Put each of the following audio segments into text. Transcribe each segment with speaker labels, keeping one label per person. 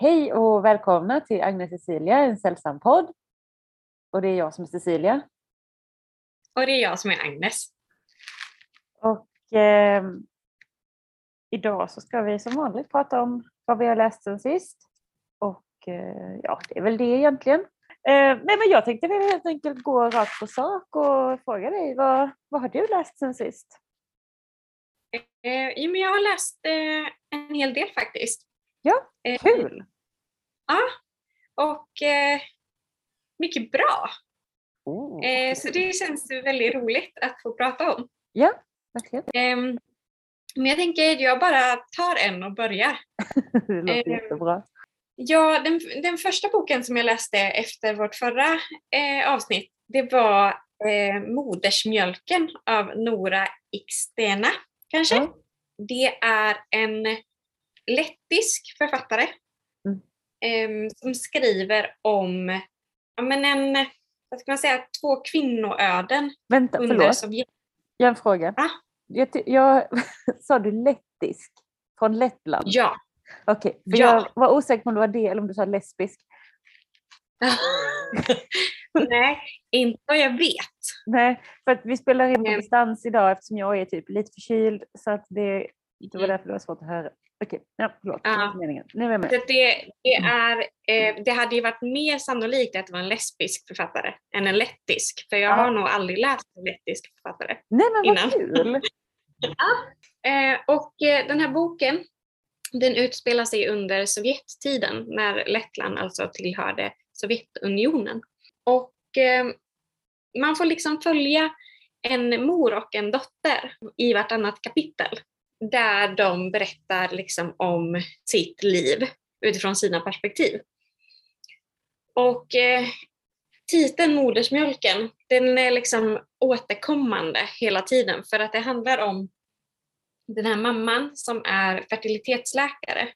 Speaker 1: Hej och välkomna till Agnes Cecilia, en sällsam podd. Och det är jag som är Cecilia.
Speaker 2: Och det är jag som är Agnes.
Speaker 1: Och eh, idag så ska vi som vanligt prata om vad vi har läst sen sist. Och eh, ja, det är väl det egentligen. Eh, nej, men jag tänkte väl helt enkelt gå rakt på sak och fråga dig, vad, vad har du läst sen sist?
Speaker 2: Eh, men jag har läst eh, en hel del faktiskt.
Speaker 1: Ja,
Speaker 2: Eh,
Speaker 1: kul!
Speaker 2: Ja, och eh, mycket bra.
Speaker 1: Oh,
Speaker 2: Eh, så det känns väldigt roligt att få prata om.
Speaker 1: Ja, verkligen.
Speaker 2: Ehm, men jag tänker att jag bara tar en och börjar.
Speaker 1: Det låter
Speaker 2: Eh,
Speaker 1: jättebra.
Speaker 2: Ja, den, den första boken som jag läste efter vårt förra eh, avsnitt, det var eh, Modersmjölken av Nora Ikstena, kanske.
Speaker 1: Ja.
Speaker 2: Det är en lettisk författare
Speaker 1: Mm.
Speaker 2: Som skriver om ja, men en, vad ska man säga, två kvinnoöden
Speaker 1: Vänta,
Speaker 2: under
Speaker 1: förlåt.
Speaker 2: Sovjet.
Speaker 1: Jag har en fråga.
Speaker 2: Ah.
Speaker 1: Jag, jag, sa du lettisk? Från Lettland?
Speaker 2: Ja.
Speaker 1: Okej, för
Speaker 2: Ja.
Speaker 1: jag var osäker på om det var det eller om du sa lesbisk.
Speaker 2: Nej, inte vad jag vet.
Speaker 1: Nej, för att vi spelar in på
Speaker 2: Mm.
Speaker 1: distans idag eftersom jag är typ lite förkyld så att det, det var
Speaker 2: Mm.
Speaker 1: därför det var svårt att höra. Okej, ja, förlåt.
Speaker 2: Ja.
Speaker 1: meningen. Nu är jag med.
Speaker 2: Det, det,
Speaker 1: Mm.
Speaker 2: är, eh, det hade ju varit mer sannolikt att det var en lesbisk författare än en lettisk. För jag
Speaker 1: Ja.
Speaker 2: har nog aldrig läst en lettisk författare.
Speaker 1: Nej men vad
Speaker 2: innan.
Speaker 1: kul!
Speaker 2: Eh, och eh, den här boken den utspelar sig under Sovjettiden när Lettland alltså tillhörde Sovjetunionen. Och eh, man får liksom följa en mor och en dotter i vartannat kapitel där de berättar liksom om sitt liv utifrån sina perspektiv. Och eh, titeln Modersmjölken, den är liksom återkommande hela tiden för att det handlar om den här mamman som är fertilitetsläkare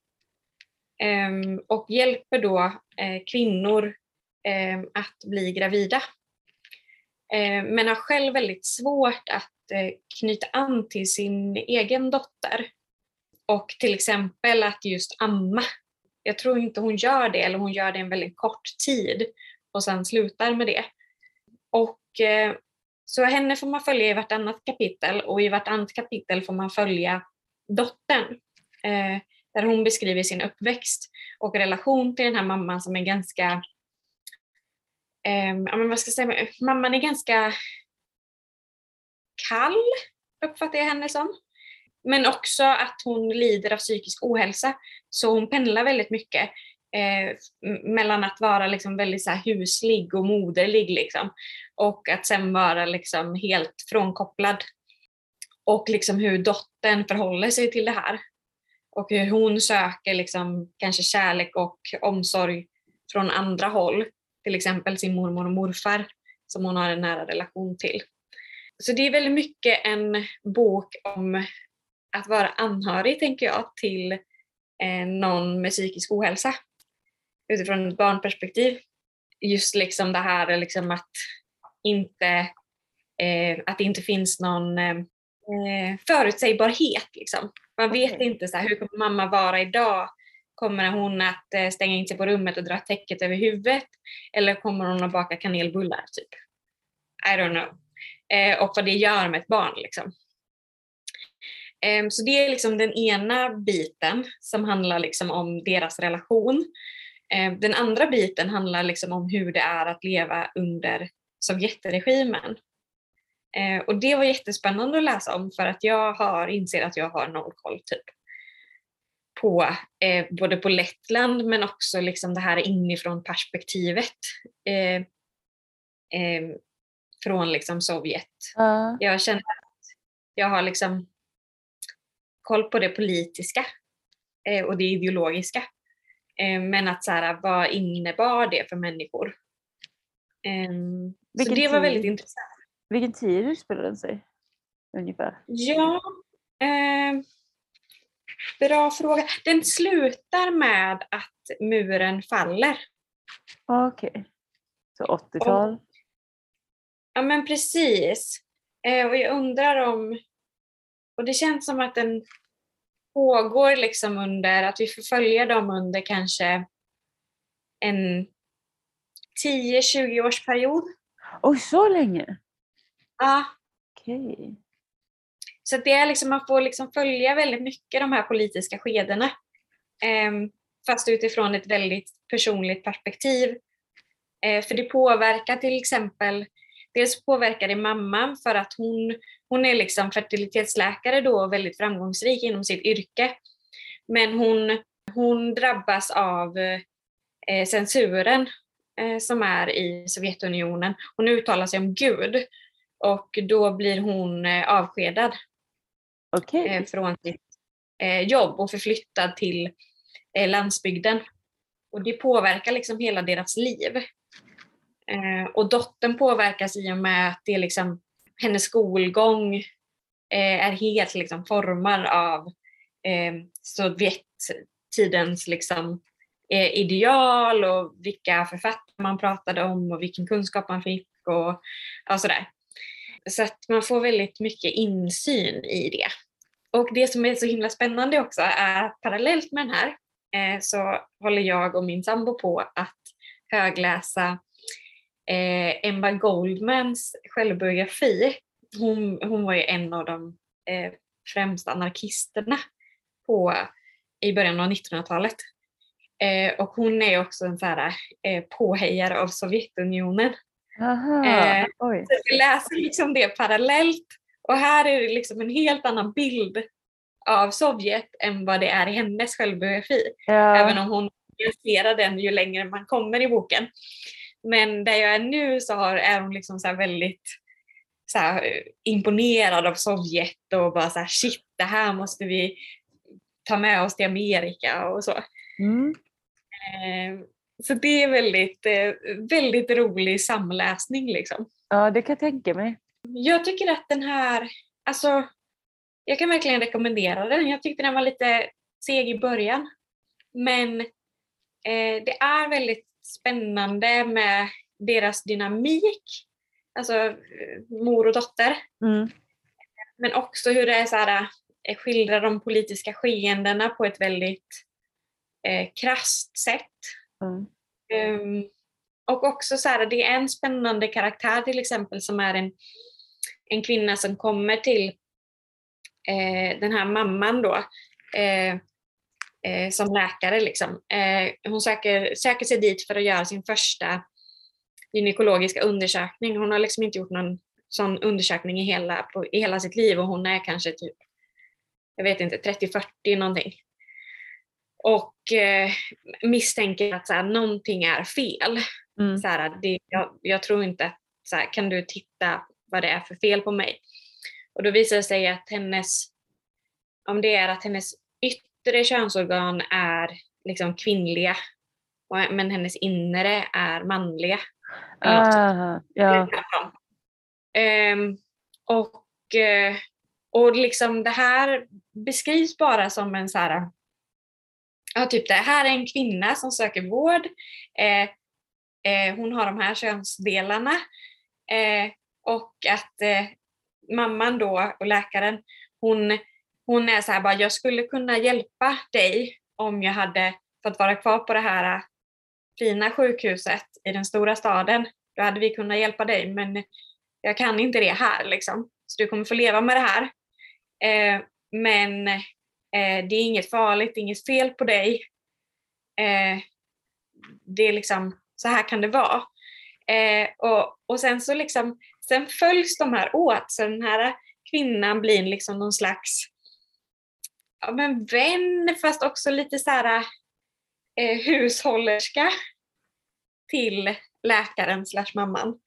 Speaker 2: ehm, och hjälper då eh, kvinnor ehm, att bli gravida. Ehm, men har själv väldigt svårt att knyta an till sin egen dotter. Och till exempel att just amma. Jag tror inte hon gör det, eller hon gör det en väldigt kort tid och sen slutar med det. Och eh, så henne får man följa i vartannat kapitel och i vartannat kapitel får man följa dottern. Eh, där hon beskriver sin uppväxt och relation till den här mamman som är ganska, eh, ja men vad ska jag säga, mamman är ganska kall, uppfattar jag henne som. Men också att hon lider av psykisk ohälsa. Så hon pendlar väldigt mycket eh, mellan att vara liksom väldigt så här huslig och moderlig liksom, och att sen vara liksom helt frånkopplad. Och liksom hur dottern förhåller sig till det här. Och hur hon söker liksom kanske kärlek och omsorg från andra håll. Till exempel sin mormor och morfar som hon har en nära relation till. Så det är väldigt mycket en bok om att vara anhörig, tänker jag, till eh, någon med psykisk ohälsa. Utifrån ett barnperspektiv. Just liksom det här liksom att, inte, eh, att det inte finns någon eh, förutsägbarhet. Liksom. Man vet
Speaker 1: Okej.
Speaker 2: inte så här, hur kommer mamma vara idag? Kommer hon att eh, stänga in sig på rummet och dra täcket över huvudet? Eller kommer hon att baka kanelbullar? Typ? I don't know. Eh, och vad det gör med ett barn. Liksom. Eh, Så det är liksom den ena biten som handlar liksom om deras relation. Eh, Den andra biten handlar liksom om hur det är att leva under Sovjetregimen. Eh, Och det var jättespännande att läsa om för att jag har, inser att jag har noll koll typ på eh, både på Lettland men också liksom det här inifrån perspektivet eh, eh, från liksom Sovjet.
Speaker 1: Ja,
Speaker 2: Jag känner att jag har liksom koll på det politiska eh, och det ideologiska. Eh, men att så här, vad innebar det för människor? Ehm, så det var väldigt
Speaker 1: tid?
Speaker 2: intressant.
Speaker 1: vilken tid utspelar den sig? Ungefär.
Speaker 2: Ja, eh, bra fråga. Den slutar med att muren faller.
Speaker 1: Okej. Så 80-tal?
Speaker 2: Ja men precis. Eh, och jag undrar om, och det känns som att den pågår liksom under, att vi får följa dem under kanske en 10-20 års period.
Speaker 1: Oj, så länge?
Speaker 2: Ja,
Speaker 1: Okej.
Speaker 2: Så att det är liksom, man får liksom följa väldigt mycket de här politiska skedena. Ehm, fast utifrån ett väldigt personligt perspektiv. Eh, för det påverkar till exempel, dels påverkar det mamman för att hon, hon är liksom fertilitetsläkare då och väldigt framgångsrik inom sitt yrke. Men hon, hon drabbas av eh, censuren eh, som är i Sovjetunionen. Hon uttalar sig om Gud och då blir hon eh, avskedad
Speaker 1: Okej.
Speaker 2: eh, från sitt eh, jobb och förflyttad till eh, landsbygden. Och det påverkar liksom hela deras liv. Eh, och dottern påverkas i och med att det är liksom, hennes skolgång eh, är helt liksom formad av eh, Sovjettidens liksom, eh, ideal och vilka författare man pratade om och vilken kunskap man fick och och sådär. Så att man får väldigt mycket insyn i det. Och det som är så himla spännande också är att parallellt med den här eh, så håller jag och min sambo på att högläsa eh, Emma Goldmans självbiografi. Hon, hon var ju en av de eh, främsta anarkisterna på, i början av 1900-talet. Eh, och hon är också en så här, eh, påhejare av Sovjetunionen.
Speaker 1: Aha.
Speaker 2: Eh. Så vi läser liksom det parallellt och här är det liksom en helt annan bild av Sovjet än vad det är i hennes självbiografi.
Speaker 1: Ja.
Speaker 2: Även om hon nyanserar den ju längre man kommer i boken. Men där jag är nu så har, är hon liksom så väldigt så här, imponerad av Sovjet och bara så här shit, det här måste vi ta med oss till Amerika och så.
Speaker 1: Mm.
Speaker 2: Eh, så det är väldigt, eh, väldigt rolig samläsning liksom.
Speaker 1: Ja, det kan jag tänka mig.
Speaker 2: Jag tycker att den här, alltså jag kan verkligen rekommendera den. Jag tyckte den var lite seg i början. Men eh, det är väldigt spännande med deras dynamik. Alltså eh, mor och dotter.
Speaker 1: Mm.
Speaker 2: Men också hur det är så här, eh, skildrar de politiska skeendena på ett väldigt eh, krasst sätt.
Speaker 1: Mm.
Speaker 2: Ehm, och också så här, det är en spännande karaktär till exempel som är en, en kvinna som kommer till eh, den här mamman då eh, eh, som läkare. Liksom. Eh, hon söker, söker sig dit för att göra sin första gynekologiska undersökning. Hon har liksom inte gjort någon sån undersökning i hela, på, i hela sitt liv och hon är kanske typ, jag vet inte, 30-40 någonting. Och eh, misstänker att så här, någonting är fel.
Speaker 1: Mm.
Speaker 2: Så här, det, jag, jag tror inte att, så här, kan du titta vad det är för fel på mig? Och då visar det sig att hennes, om det är att hennes yttre könsorgan är liksom kvinnliga, men hennes inre är manliga. Eller något sånt.
Speaker 1: Ah, ja.
Speaker 2: Ehm, och, eh, och liksom det här beskrivs bara som en så här, ja typ det här är en kvinna som söker vård, eh, eh, hon har de här könsdelarna eh, och att eh, mamman då och läkaren, hon, hon är så här bara, jag skulle kunna hjälpa dig om jag hade fått vara kvar på det här äh, fina sjukhuset i den stora staden. Då hade vi kunnat hjälpa dig men jag kan inte det här liksom. Så du kommer få leva med det här. Eh, men eh, det är inget farligt, det är inget fel på dig. Eh, det är liksom, så här kan det vara. Eh, och, och sen så liksom, sen följs de här åt, så den här kvinnan blir liksom någon slags ja, men vän fast också lite så här eh, hushållerska till läkaren slash mamman.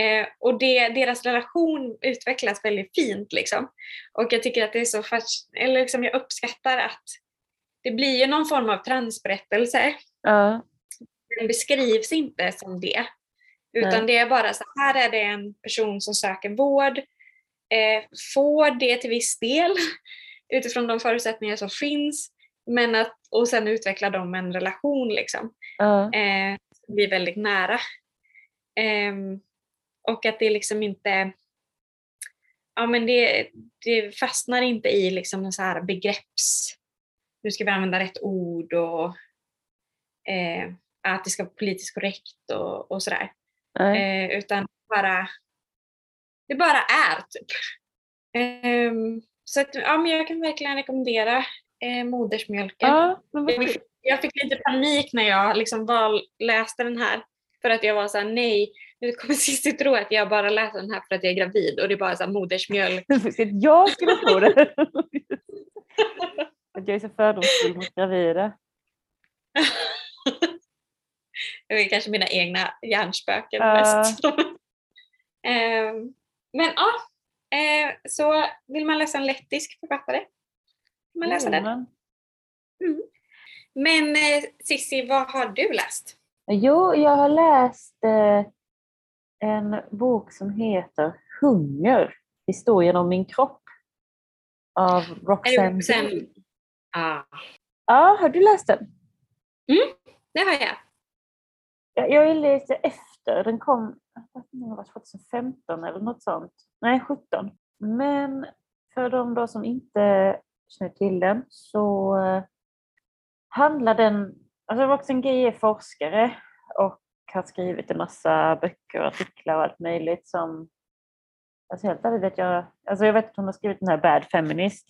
Speaker 2: Eh, och det, deras relation utvecklas väldigt fint liksom. Och jag tycker att det är så fas- eller liksom jag uppskattar att det blir ju någon form av transberättelse.
Speaker 1: Ja.
Speaker 2: Den beskrivs inte som det. Utan
Speaker 1: Nej.
Speaker 2: det är bara så här är det en person som söker vård, eh, får det till viss del utifrån de förutsättningar som finns. Men att, och sen utvecklar de en relation liksom
Speaker 1: Ja.
Speaker 2: eh, blir väldigt nära. Ehm, och att det liksom inte ja, men det, det fastnar inte i liksom en så här begrepps... Nu ska vi använda rätt ord och... Eh, att det ska vara politiskt korrekt och, och sådär. Eh, utan bara, det bara är typ. Eh, så att, ja, men jag kan verkligen rekommendera eh, modersmjölken.
Speaker 1: Ja,
Speaker 2: jag, fick, jag fick lite panik när jag liksom läste den här. För att jag var såhär, nej, nu kommer Cissi tro att jag bara läser den här för att jag är gravid och det är bara så här, modersmjölk.
Speaker 1: jag skulle tro det. att jag är så fördomsfull mot gravida.
Speaker 2: det är kanske mina egna hjärnspöken uh. mest. um, men ja, uh, så vill man läsa en lettisk författare kan man läsa mm. den. Mm. Men eh, Sissi, vad har du läst?
Speaker 1: Jo, jag har läst eh, en bok som heter Hunger, historien om min kropp av Roxanne
Speaker 2: Sen... Ah.
Speaker 1: Ja, har du läst den?
Speaker 2: Mm, det har jag.
Speaker 1: Jag, jag är lite efter, den kom 2015 eller något sånt. Nej, 17. Men för de då som inte känner till den så eh, handlar den, alltså Roxanne Gay är forskare och har skrivit en massa böcker och artiklar och allt möjligt som Alltså helt ärligt vet jag, alltså jag vet att hon har skrivit den här Bad Feminist.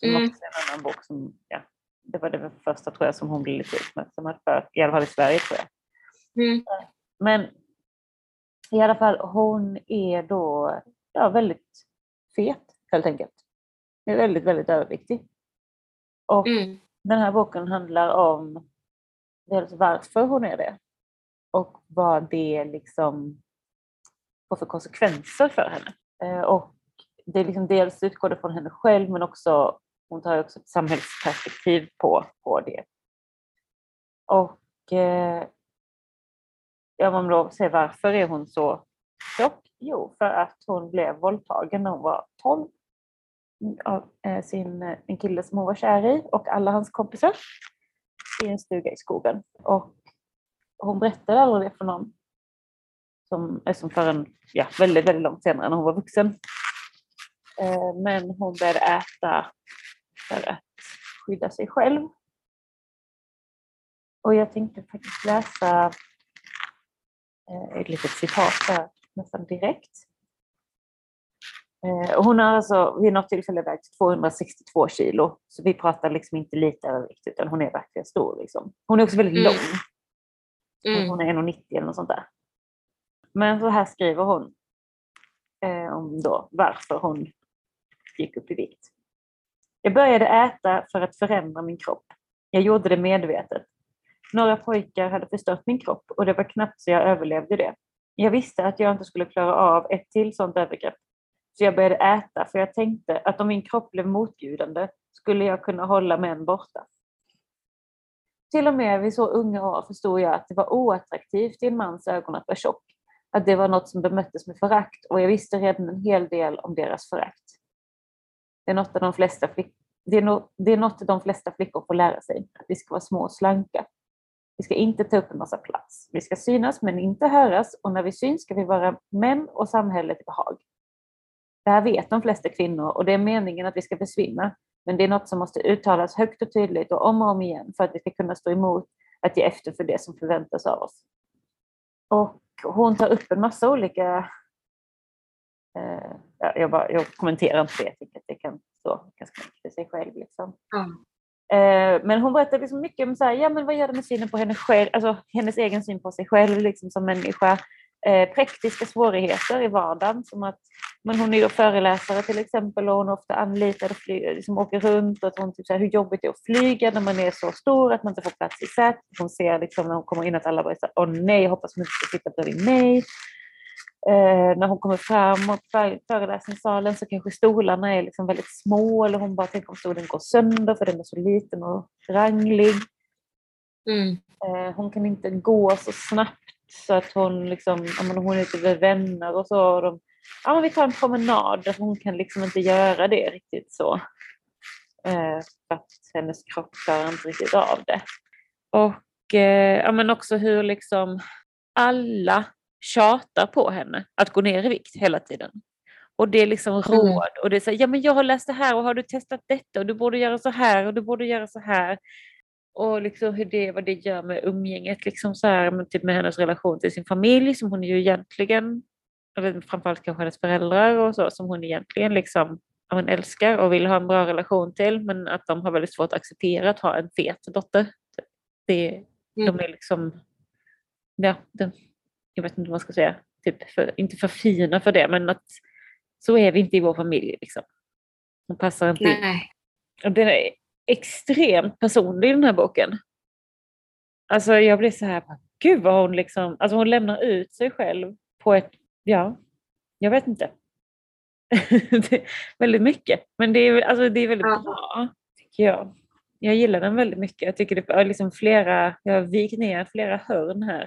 Speaker 1: Som mm. också är en annan bok som, ja, det var det första tror jag som hon blev lite uppmärksammad för, i alla fall i Sverige tror jag. Mm. Men i alla fall, hon är då ja, väldigt fet helt enkelt. Är väldigt, väldigt överviktig. Och mm. den här boken handlar om dels varför hon är det och vad det liksom får för konsekvenser för henne. Eh, och det är liksom dels utgår från henne själv men också hon tar också ett samhällsperspektiv på, på det. Och eh, om man då säger varför är hon så tjock? Jo, för att hon blev våldtagen när hon var 12 av eh, sin, eh, en kille som hon var kär i och alla hans kompisar i en stuga i skogen. Och hon berättade aldrig det för någon som, eh, som förrän ja, väldigt, väldigt långt senare när hon var vuxen. Men hon började äta för att skydda sig själv. Och jag tänkte faktiskt läsa ett litet citat där nästan direkt. Eh, hon har alltså vid något tillfälle vägt 262 kilo, så vi pratar liksom inte lite övervikt utan hon är verkligen stor. Liksom. Hon är också väldigt mm. lång. Mm. Hon är 1,90 eller något sånt där. Men så här skriver hon eh, om då varför hon gick upp i vikt. Jag började äta för att förändra min kropp. Jag gjorde det medvetet. Några pojkar hade förstört min kropp och det var knappt så jag överlevde det. Jag visste att jag inte skulle klara av ett till sådant övergrepp. Så jag började äta för jag tänkte att om min kropp blev motbjudande skulle jag kunna hålla män borta. Till och med vid så unga år förstod jag att det var oattraktivt i en mans ögon att vara tjock. Att det var något som bemöttes med förakt och jag visste redan en hel del om deras förakt. Det är något, de flesta flick, det är no, det är något de flesta flickor får lära sig, att vi ska vara små och slanka. Vi ska inte ta upp en massa plats. Vi ska synas men inte höras och när vi syns ska vi vara män och samhället i behag. Det här vet de flesta kvinnor och det är meningen att vi ska försvinna. Men det är något som måste uttalas högt och tydligt och om och om igen för att vi ska kunna stå emot att ge efter för det som förväntas av oss. Och hon tar upp en massa olika... Eh, jag, bara, jag kommenterar inte det, jag tycker att det kan stå ganska mycket för sig själv. Liksom. Mm. Eh, men hon berättar liksom mycket om så här, ja, men vad gör det med synen på henne själv, alltså hennes egen syn på sig själv liksom, som människa eh, praktiska svårigheter i vardagen. Som att, men hon är ju föreläsare till exempel och hon är ofta anlitad och fly, liksom åker runt. Och att hon typ så här, hur jobbigt det är att flyga när man är så stor att man inte får plats i sätet. Hon ser liksom när hon kommer in att alla bara säger åh nej, hoppas hon inte ska sitta bredvid mig. Eh, när hon kommer fram mot föreläsningssalen så kanske stolarna är liksom väldigt små eller hon bara tänker om stolen går sönder för den är så liten och ranglig. Mm. Eh, hon kan inte gå så snabbt så att hon liksom, hon är ute med vänner och så. Och de, ja, men vi tar en promenad. Hon kan liksom inte göra det riktigt så. Eh, för att hennes kropp klarar inte riktigt av det. Och eh, ja, men också hur liksom alla tjatar på henne att gå ner i vikt hela tiden. Och det är liksom mm. råd mm. och det är så ja men jag har läst det här och har du testat detta och du borde göra så här och du borde göra så här. och liksom hur det, vad det gör med umgänget, liksom så här, typ med hennes relation till sin familj som hon ju egentligen, eller framförallt kanske hennes föräldrar och så, som hon egentligen liksom hon älskar och vill ha en bra relation till, men att de har väldigt svårt att acceptera att ha en fet dotter. Det, mm. De är liksom, ja, de, jag vet inte vad man ska säga, typ för, inte för fina för det, men att så är vi inte i vår familj. Liksom. Hon passar inte
Speaker 2: Nej. in.
Speaker 1: Och den är extremt personlig i den här boken. Alltså jag blir så här, gud vad hon liksom, alltså hon lämnar ut sig själv på ett, ja, jag vet inte. väldigt mycket. Men det är, alltså, det är väldigt ja. bra, tycker jag. Jag gillar den väldigt mycket. Jag tycker det är liksom flera, jag har vikt ner flera hörn här.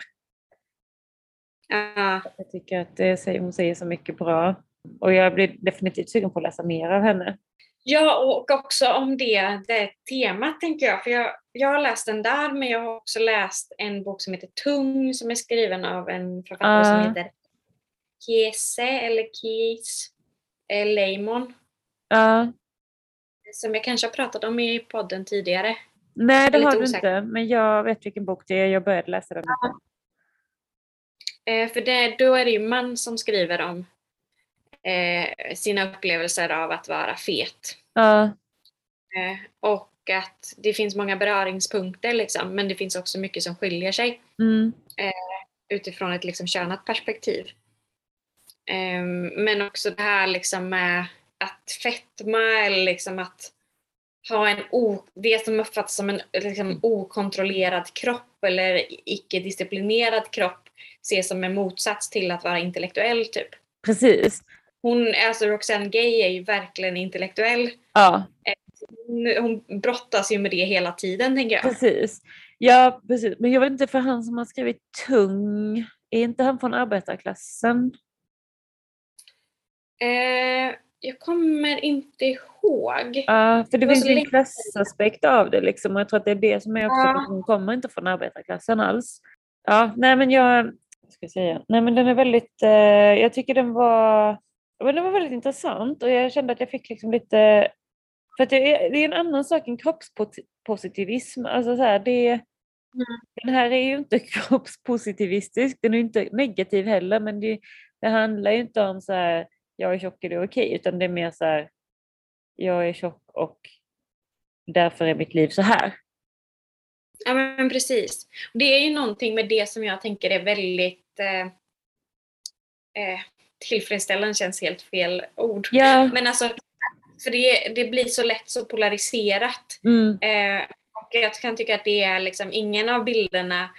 Speaker 2: Ja.
Speaker 1: Jag tycker att det, hon säger så mycket bra. Och jag blir definitivt sugen på att läsa mer av henne.
Speaker 2: Ja, och också om det, det temat tänker jag. För jag, jag har läst den där, men jag har också läst en bok som heter Tung som är skriven av en författare uh. som heter Kiese eller Kies eh, Leimon.
Speaker 1: Ja.
Speaker 2: Som jag kanske har pratat om i podden tidigare.
Speaker 1: Nej, det har du inte, men jag vet vilken bok det är. Jag började läsa den.
Speaker 2: Ja. Eh, för det, då är det ju man som skriver om eh, sina upplevelser av att vara fet.
Speaker 1: Ja.
Speaker 2: Eh, och att det finns många beröringspunkter liksom, men det finns också mycket som skiljer sig
Speaker 1: mm.
Speaker 2: eh, utifrån ett liksom, könat perspektiv. Ehm, men också det här liksom med att fetma eller liksom att ha en o, det som uppfattas som en liksom, okontrollerad kropp eller icke-disciplinerad kropp ses som en motsats till att vara intellektuell typ.
Speaker 1: Precis.
Speaker 2: Hon, alltså Roxanne Gay är ju verkligen intellektuell.
Speaker 1: Ja.
Speaker 2: Hon, hon brottas ju med det hela tiden tänker jag.
Speaker 1: Precis. Ja, precis. Men jag vet inte för han som har skrivit tung, är inte han från arbetarklassen?
Speaker 2: Eh, jag kommer inte ihåg.
Speaker 1: Ja, för det, det finns en klassaspekt av det liksom och jag tror att det är det som är också, ja. hon kommer inte från arbetarklassen alls. Ja, nej men jag, ska jag säga, nej men den är väldigt, eh, jag tycker den var, men den var väldigt intressant och jag kände att jag fick liksom lite, för att det är, det är en annan sak än kroppspositivism, alltså så här, det, mm. den här är ju inte kroppspositivistisk, den är inte negativ heller men det, det handlar ju inte om så här, jag är tjock, är det okej? Okay? Utan det är mer så här, jag är tjock och därför är mitt liv så här.
Speaker 2: Ja men precis. Det är ju någonting med det som jag tänker är väldigt eh, eh, tillfredsställande, känns helt fel ord.
Speaker 1: Ja.
Speaker 2: Men alltså, för det, det blir så lätt så polariserat.
Speaker 1: Mm.
Speaker 2: Eh, och jag kan tycka att det är liksom, ingen av bilderna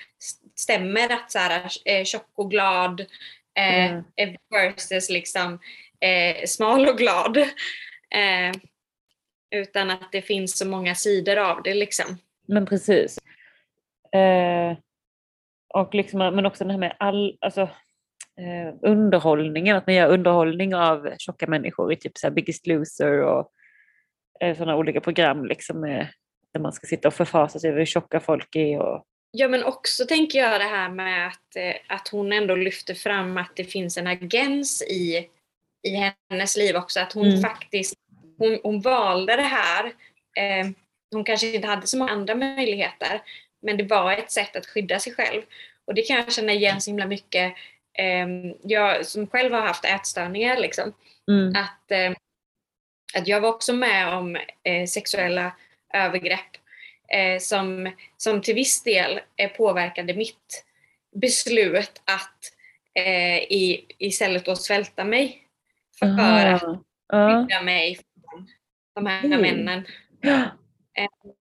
Speaker 2: stämmer att så här, eh, tjock och glad eh, mm. versus liksom eh, smal och glad. Eh, utan att det finns så många sidor av det liksom.
Speaker 1: Men precis. Eh, och liksom, men också det här med all, alltså, eh, underhållningen, att man gör underhållning av tjocka människor i typ så Biggest Loser och eh, sådana olika program liksom, eh, där man ska sitta och förfasa sig över hur tjocka folk är. Och...
Speaker 2: Ja men också tänker jag det här med att, eh, att hon ändå lyfter fram att det finns en agens i i hennes liv också. Att hon mm. faktiskt hon, hon, valde det här. Eh, hon kanske inte hade så många andra möjligheter. Men det var ett sätt att skydda sig själv. Och det kan jag känna igen så himla mycket. Eh, jag som själv har haft ätstörningar liksom.
Speaker 1: Mm.
Speaker 2: Att, eh, att jag var också med om eh, sexuella övergrepp eh, som, som till viss del eh, påverkade mitt beslut att i, istället då svälta mig för att skydda mig från de här mm. männen. Eh,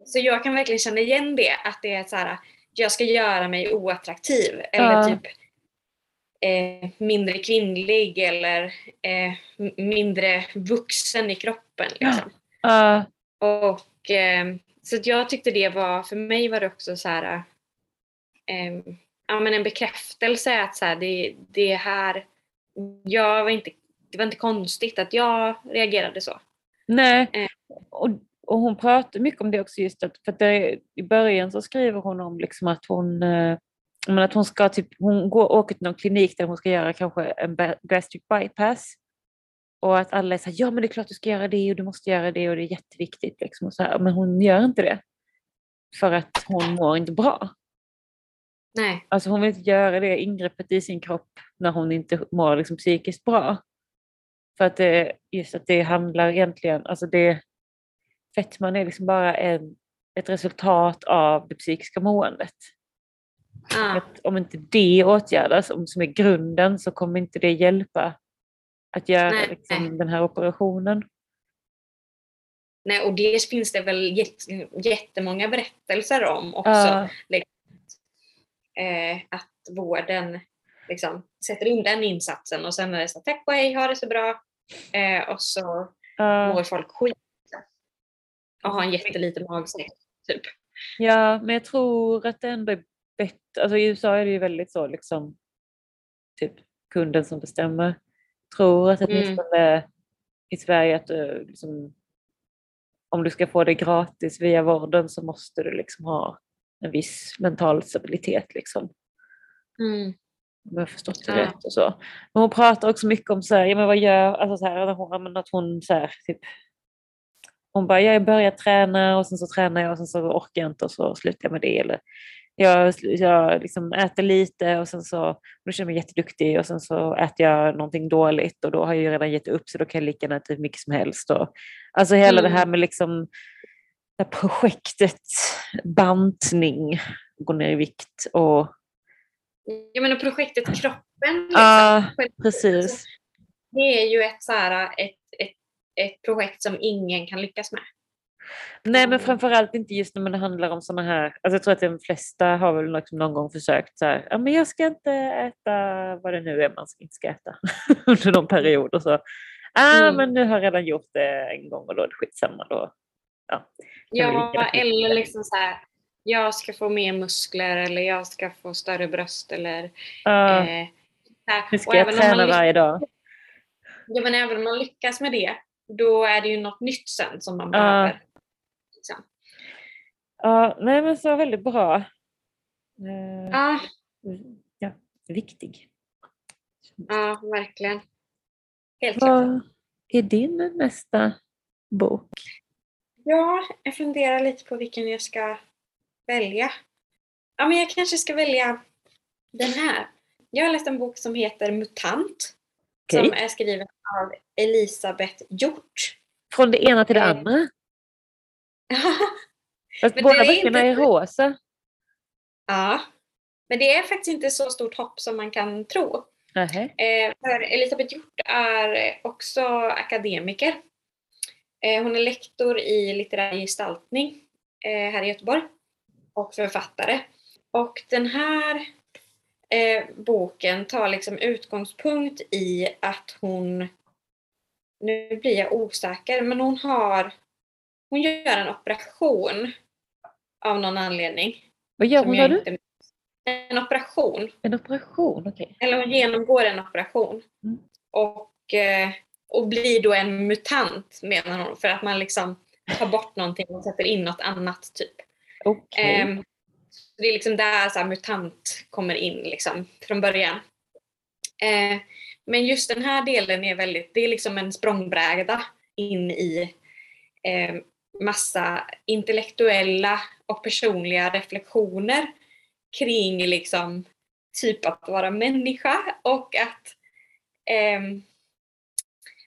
Speaker 2: så jag kan verkligen känna igen det, att det är så här, jag ska göra mig oattraktiv eller ja. typ eh, mindre kvinnlig eller eh, mindre vuxen i kroppen. Liksom.
Speaker 1: Ja.
Speaker 2: Och, eh, så jag tyckte det var, för mig var det också så här, eh, ja, men en bekräftelse att så här, det, det här, jag var inte det var inte konstigt att jag reagerade så.
Speaker 1: Nej, eh. och, och hon pratar mycket om det också just att, för att det, i början så skriver hon om liksom att hon eh, att hon ska typ, hon går, åker till någon klinik där hon ska göra kanske en gastric bypass. Och att alla är så här, ja men det är klart du ska göra det och du måste göra det och det är jätteviktigt. Liksom, och så här, men hon gör inte det. för att hon mår inte bra.
Speaker 2: Nej.
Speaker 1: Alltså hon vill inte göra det ingreppet i sin kropp när hon inte mår liksom psykiskt bra. För att det, just att det handlar egentligen, alltså det, fetman är liksom bara en, ett resultat av det psykiska måendet. Att om inte det åtgärdas, om som är grunden, så kommer inte det hjälpa att göra
Speaker 2: Nej.
Speaker 1: liksom, den här operationen.
Speaker 2: Nej, och det finns det väl jätt- jättemånga berättelser om också.
Speaker 1: Ja,
Speaker 2: Eh, att vården liksom sätter in den insatsen och sen är det så tack och hej, ha det så bra. Eh, och så
Speaker 1: ja.
Speaker 2: mår folk skit. Och har en jätteliten magsäck. Typ.
Speaker 1: Ja, men jag tror att det ändå är bättre. Alltså i USA är det ju väldigt så liksom typ kunden som bestämmer. Jag tror att
Speaker 2: Mm.
Speaker 1: åtminstone i Sverige att du, liksom, om du ska få det gratis via vården så måste du liksom ha en viss mental stabilitet liksom.
Speaker 2: Mm.
Speaker 1: Om jag har förstått det
Speaker 2: Ja.
Speaker 1: rätt och så. Men hon pratar också mycket om så här, ja men vad gör, alltså så här, att hon, att hon så här, typ hon bara, jag börjar träna och sen så tränar jag och sen så orkar jag inte och så slutar jag med det. Eller jag, jag liksom äter lite och sen så då känner jag mig jätteduktig och sen så äter jag någonting dåligt och då har jag ju redan gett upp så då kan jag lika gärna äta hur mycket som helst. Och, alltså hela det här
Speaker 2: Mm.
Speaker 1: med liksom det här projektet bantning, gå ner i vikt och
Speaker 2: Jag menar projektet Kroppen. Liksom.
Speaker 1: Ja, precis.
Speaker 2: Det är ju ett, så här, ett, ett, ett projekt som ingen kan lyckas med.
Speaker 1: Nej men framförallt inte just när det handlar om sådana här, alltså jag tror att de flesta har väl liksom någon gång försökt så här, ja men jag ska inte äta vad det nu är man inte ska äta under någon period och så, ah
Speaker 2: Mm.
Speaker 1: men nu har jag redan gjort det en gång och då är det skitsamma då. Ja,
Speaker 2: Ja, eller liksom så här, jag ska få mer muskler eller jag ska få större bröst eller
Speaker 1: Ja,
Speaker 2: eh,
Speaker 1: nu ska
Speaker 2: Och
Speaker 1: jag
Speaker 2: även om man
Speaker 1: träna varje dag.
Speaker 2: Ja, men även om man lyckas med det, då är det ju något nytt sen som man behöver. Liksom.
Speaker 1: Ja, nej men så väldigt bra. Eh,
Speaker 2: Ja,
Speaker 1: ja, viktig.
Speaker 2: ja, verkligen. Helt klart.
Speaker 1: Vad är din nästa bok?
Speaker 2: Ja, jag funderar lite på vilken jag ska välja. Ja, men jag kanske ska välja den här. Jag har läst en bok som heter Mutant.
Speaker 1: Okej.
Speaker 2: Som är skriven av Elisabeth Hjort.
Speaker 1: Från det ena till det
Speaker 2: Eh,
Speaker 1: andra? Fast båda
Speaker 2: är
Speaker 1: böckerna
Speaker 2: inte-
Speaker 1: är rosa.
Speaker 2: ja. Men det är faktiskt inte så stort hopp som man kan tro. Eh, för Elisabeth Hjort är också akademiker. Eh, hon är lektor i litterär gestaltning eh, här i Göteborg och författare. Och den här eh, boken tar liksom utgångspunkt i att hon, nu blir jag osäker, men hon har, hon gör en operation av någon anledning.
Speaker 1: Vad gör hon sa du?
Speaker 2: inte- En operation
Speaker 1: En operation? Okej.
Speaker 2: eller hon genomgår en operation.
Speaker 1: Mm.
Speaker 2: Och, eh, och blir då en mutant menar hon. För att man liksom tar bort någonting och sätter in något annat typ. Ehm, så det är liksom där så här, mutant kommer in liksom, från början. Eh, men just den här delen är väldigt, det är liksom en språngbräda in i eh, massa intellektuella och personliga reflektioner kring liksom typ att vara människa och att eh,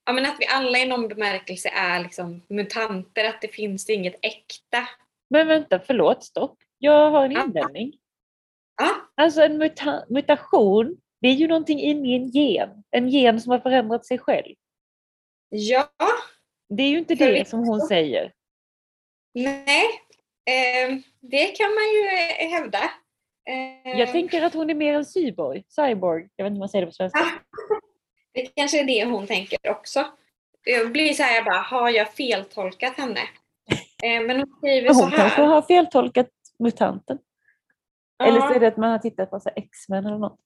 Speaker 2: ja, men att vi alla i någon bemärkelse är liksom mutanter, att det finns inget äkta.
Speaker 1: Men vänta, förlåt, stopp. Jag har en invändning.
Speaker 2: Ja,
Speaker 1: Alltså en muta mutation, det är ju någonting inne i en gen. En gen som har förändrat sig själv.
Speaker 2: ja
Speaker 1: Det är ju inte det
Speaker 2: Förvisso.
Speaker 1: som hon säger.
Speaker 2: nej, ehm, det kan man ju eh, hävda. Ehm,
Speaker 1: Jag tänker att hon är mer en cyborg. Cyborg. Jag vet inte om man säger det på svenska.
Speaker 2: Ah, det kanske är det hon tänker också. Jag blir så här, jag bara, har jag feltolkat henne? Eh, men hon skriver
Speaker 1: Men
Speaker 2: så
Speaker 1: hon kanske
Speaker 2: här.
Speaker 1: har feltolkat mutanten. Eller så
Speaker 2: Ja.
Speaker 1: är det att man har tittat på så X-Men eller något.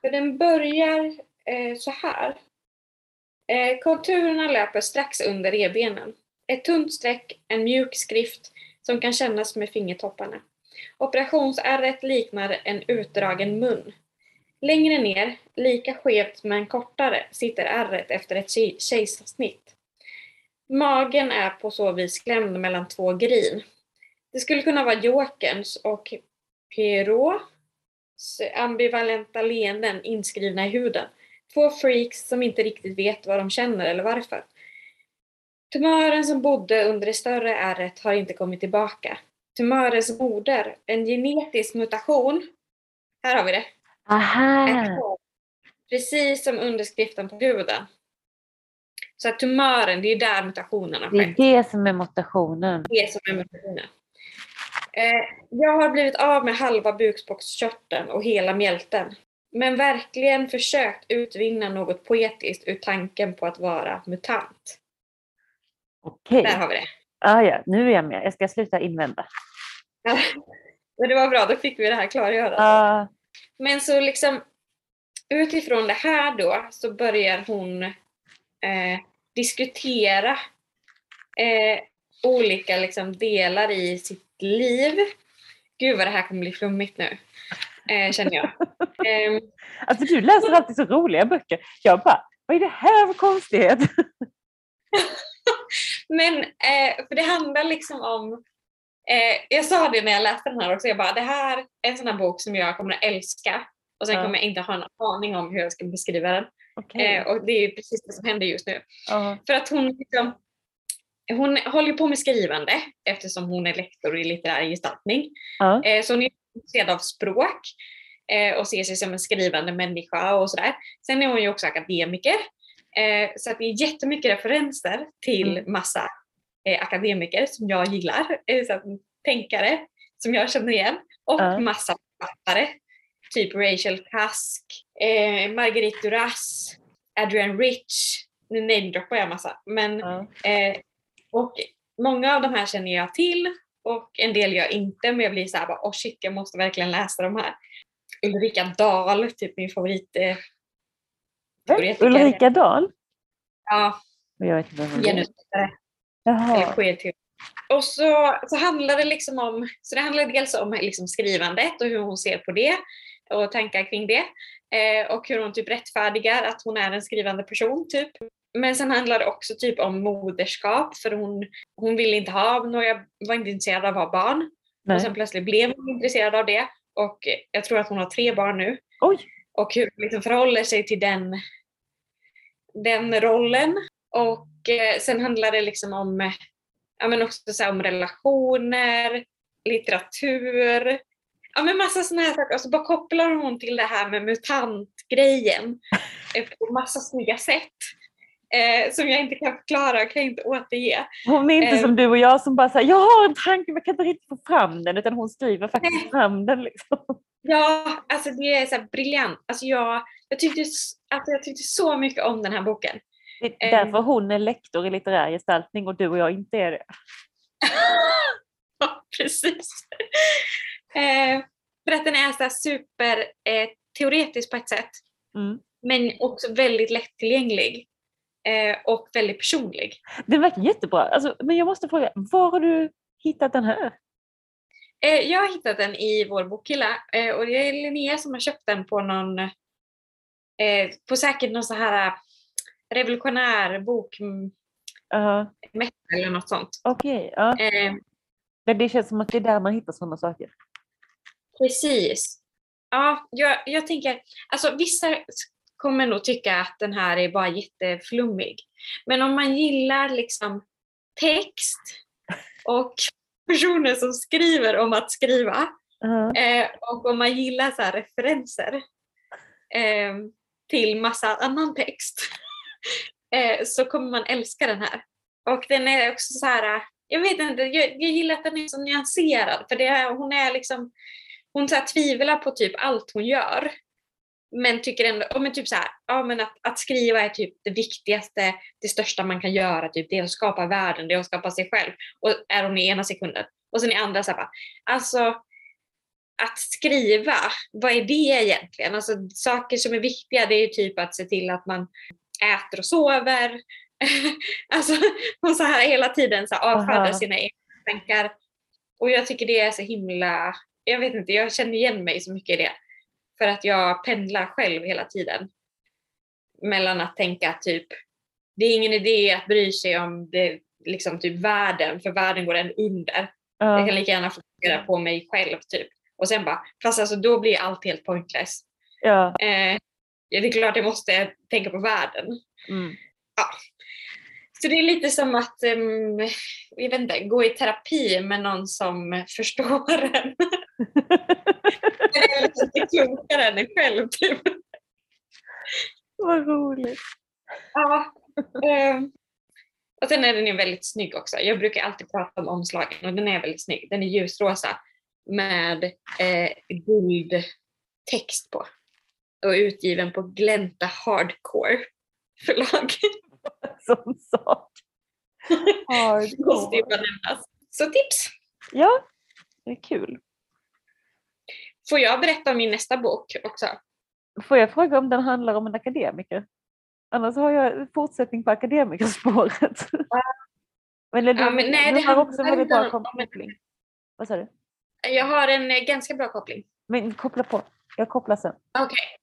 Speaker 2: För den börjar eh, så här. Eh, konturerna löper strax under revbenen. Ett tunt streck, en mjuk skrift som kan kännas med fingertopparna. Operationsärret liknar en utdragen mun. Längre ner, lika skevt men kortare, sitter ärret efter ett kejsarsnitt. Magen är på så vis klämd mellan två grin. Det skulle kunna vara Jokerns och Pierrots ambivalenta leenden inskrivna i huden. Två freaks som inte riktigt vet vad de känner eller varför. Tumören som bodde under det större ärret har inte kommit tillbaka. Tumörens moder, en genetisk mutation, här har vi det,
Speaker 1: Aha!
Speaker 2: är. Precis som underskriften på huden. Så att tumören, det är där mutationerna
Speaker 1: Det
Speaker 2: sker.
Speaker 1: är det som är mutationen.
Speaker 2: Det som är mutationen. Eh, jag har blivit av med halva bukspottkörteln och hela mjälten. Men verkligen försökt utvinna något poetiskt ur tanken på att vara mutant.
Speaker 1: Okej.
Speaker 2: Där har vi det.
Speaker 1: Ah, ja, nu är jag med. Jag ska sluta invända.
Speaker 2: Men det var bra, då fick vi det här klargörandet.
Speaker 1: Ah,
Speaker 2: Men så liksom utifrån det här då så börjar hon eh, diskutera eh, olika liksom, delar i sitt liv. Gud vad det här kommer bli flummigt nu, eh, känner jag. Ehm,
Speaker 1: alltså du läser alltid så roliga böcker. Jag bara, vad är det här för konstighet?
Speaker 2: men eh, för det handlar liksom om eh, jag sa det när jag läste den här också, jag bara det här är en sån här bok som jag kommer att älska och sen
Speaker 1: Ja.
Speaker 2: kommer jag inte ha en aning om hur jag ska beskriva den.
Speaker 1: Okej.
Speaker 2: Eh, och det är precis det som händer just nu.
Speaker 1: Ja.
Speaker 2: För att hon, liksom, hon håller på med skrivande eftersom hon är lektor i litterär gestaltning.
Speaker 1: Ja.
Speaker 2: Eh, så hon är intresserad av språk eh, och ser sig som en skrivande människa och sådär. Sen är hon ju också akademiker. Eh, så att det är jättemycket referenser till
Speaker 1: Mm.
Speaker 2: massa akademiker som jag gillar. Så tänkare som jag känner igen. Och
Speaker 1: Ja.
Speaker 2: massa författare. Typ Rachel Cusk, Marguerite Duras, Adrian Rich. Nu namedroppar jag massa. Men
Speaker 1: Ja.
Speaker 2: Eh, och många av de här känner jag till och en del gör jag inte men jag blir såhär bara oh shit jag måste verkligen läsa de här. Ulrika Dahl, typ min favorit eh.
Speaker 1: Ulrika Dahl?
Speaker 2: Ja,
Speaker 1: Jag vet inte vem är. Jaha.
Speaker 2: Och så, så handlar det liksom om, så det handlar dels om liksom skrivandet och hur hon ser på det och tankar kring det. Eh, och hur hon typ rättfärdigar att hon är en skrivande person typ. Men sen handlar det också typ om moderskap för hon, hon ville inte ha några, var inte intresserad av att ha barn.
Speaker 1: Nej.
Speaker 2: Och sen plötsligt blev hon intresserad av det. Och jag tror att hon har tre barn nu.
Speaker 1: Oj!
Speaker 2: Och hur hon liksom förhåller sig till den, den rollen. Och eh, sen handlar det liksom om, ja, men också så om relationer, litteratur, ja men massa sådana här saker. Och så bara kopplar hon till det här med mutantgrejen på massa snygga sätt. Eh, som jag inte kan förklara och kan inte återge.
Speaker 1: Hon är inte
Speaker 2: Eh.
Speaker 1: som du och jag som bara säger jag har en tanke men jag kan inte riktigt få fram den utan hon skriver faktiskt
Speaker 2: Nej.
Speaker 1: fram den. Liksom.
Speaker 2: Ja, alltså det är så briljant. Alltså jag, jag, tyckte, alltså jag tyckte så mycket om den här boken.
Speaker 1: Det är
Speaker 2: Eh.
Speaker 1: därför hon är lektor i litterär gestaltning och du och jag inte är det.
Speaker 2: Ja, precis. Eh, för att den är så super eh, teoretisk på ett sätt,
Speaker 1: Mm.
Speaker 2: men också väldigt lättillgänglig. Eh, och väldigt personlig.
Speaker 1: Den verkar jättebra. Alltså, men jag måste fråga, var har du hittat den här?
Speaker 2: Eh, jag har hittat den i vår bokhylla eh, och det är Linnea som har köpt den på någon, eh, på säkert någon så här eh, revolutionär bokmässa
Speaker 1: Ja,
Speaker 2: eller något sånt.
Speaker 1: Okej, ja.
Speaker 2: Eh,
Speaker 1: Men det känns som att det är där man hittar sådana saker.
Speaker 2: Precis. Ja, jag, jag tänker, alltså vissa kommer nog tycka att den här är bara jätteflummig. Men om man gillar liksom text och personer som skriver om att skriva
Speaker 1: Ja.
Speaker 2: eh, och om man gillar så referenser eh, till massa annan text eh, så kommer man älska den här. Och den är också så här, jag vet inte, jag, jag gillar att den är så nyanserad för det hon är liksom, hon så här tvivlar på typ allt hon gör. Men tycker ändå, men typ så här, ja, men att, att skriva är typ det viktigaste, det största man kan göra, typ, det är att skapa världen, det är att skapa sig själv. Och är hon i ena sekunden. Och sen i andra så här, bara, alltså att skriva, vad är det egentligen? Alltså saker som är viktiga det är ju typ att se till att man äter och sover. alltså hon så här hela tiden så avfärdar sina egna tankar. Och jag tycker det är så himla, jag vet inte, jag känner igen mig så mycket i det. För att jag pendlar själv hela tiden. Mellan att tänka typ, det är ingen idé att bry sig om det, liksom typ världen, för världen går en under. Jag
Speaker 1: Ja.
Speaker 2: kan lika gärna fokusera på mig själv typ. Och sen bara, fast alltså då blir allt helt pointless.
Speaker 1: ja.
Speaker 2: Eh, ja, det är klart jag måste tänka på världen.
Speaker 1: Mm.
Speaker 2: Så det är lite som att, um, jag vet inte, gå i terapi med någon som förstår en. Eller lite klokare än en själv typ.
Speaker 1: Vad roligt.
Speaker 2: Ja. ehm, och sen är den ju väldigt snygg också. Jag brukar alltid prata om omslagen och den är väldigt snygg. Den är ljusrosa med eh, guldtext på. Och utgiven på Glänta Hardcore förlag.
Speaker 1: Sån sak.
Speaker 2: Måste ju bara nämnas. Så tips!
Speaker 1: Ja, det är kul.
Speaker 2: Får jag berätta om min nästa bok också?
Speaker 1: Får jag fråga om den handlar om en akademiker? Annars har jag en fortsättning på akademikerspåret. Men,
Speaker 2: Ja, men nej,
Speaker 1: den
Speaker 2: det
Speaker 1: har också en väldigt bra koppling. Vad sa du?
Speaker 2: Jag har en eh, ganska bra koppling.
Speaker 1: Men koppla på. Jag kopplar sen.
Speaker 2: Okej.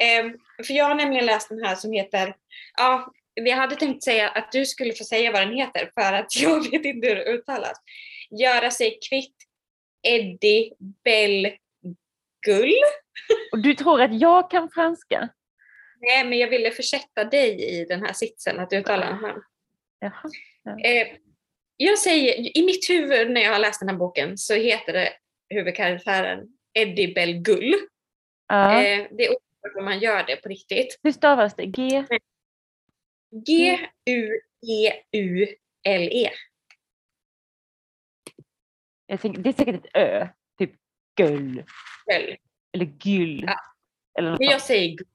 Speaker 2: Ehm, för jag har nämligen läst den här som heter, ja, jag hade tänkt säga att du skulle få säga vad den heter för att jag vet inte hur det uttalas. Göra sig kvitt Eddie Bell Gull.
Speaker 1: Och du tror att jag kan franska?
Speaker 2: Nej, men jag ville försätta dig i den här sitsen att uttala här.
Speaker 1: Jaha.
Speaker 2: Eh, jag säger, i mitt huvud när jag har läst den här boken så heter det huvudkaraktären Eddie Bell Gull.
Speaker 1: Ja.
Speaker 2: Eh, det är oklart om man gör det på riktigt.
Speaker 1: Hur stavas det? G?
Speaker 2: G-U-E-U-L-E.
Speaker 1: Jag tänker, det är säkert ett Ö. Typ gull.
Speaker 2: Väl.
Speaker 1: Eller gyll.
Speaker 2: Ja.
Speaker 1: Eller något
Speaker 2: Men jag säger Gull.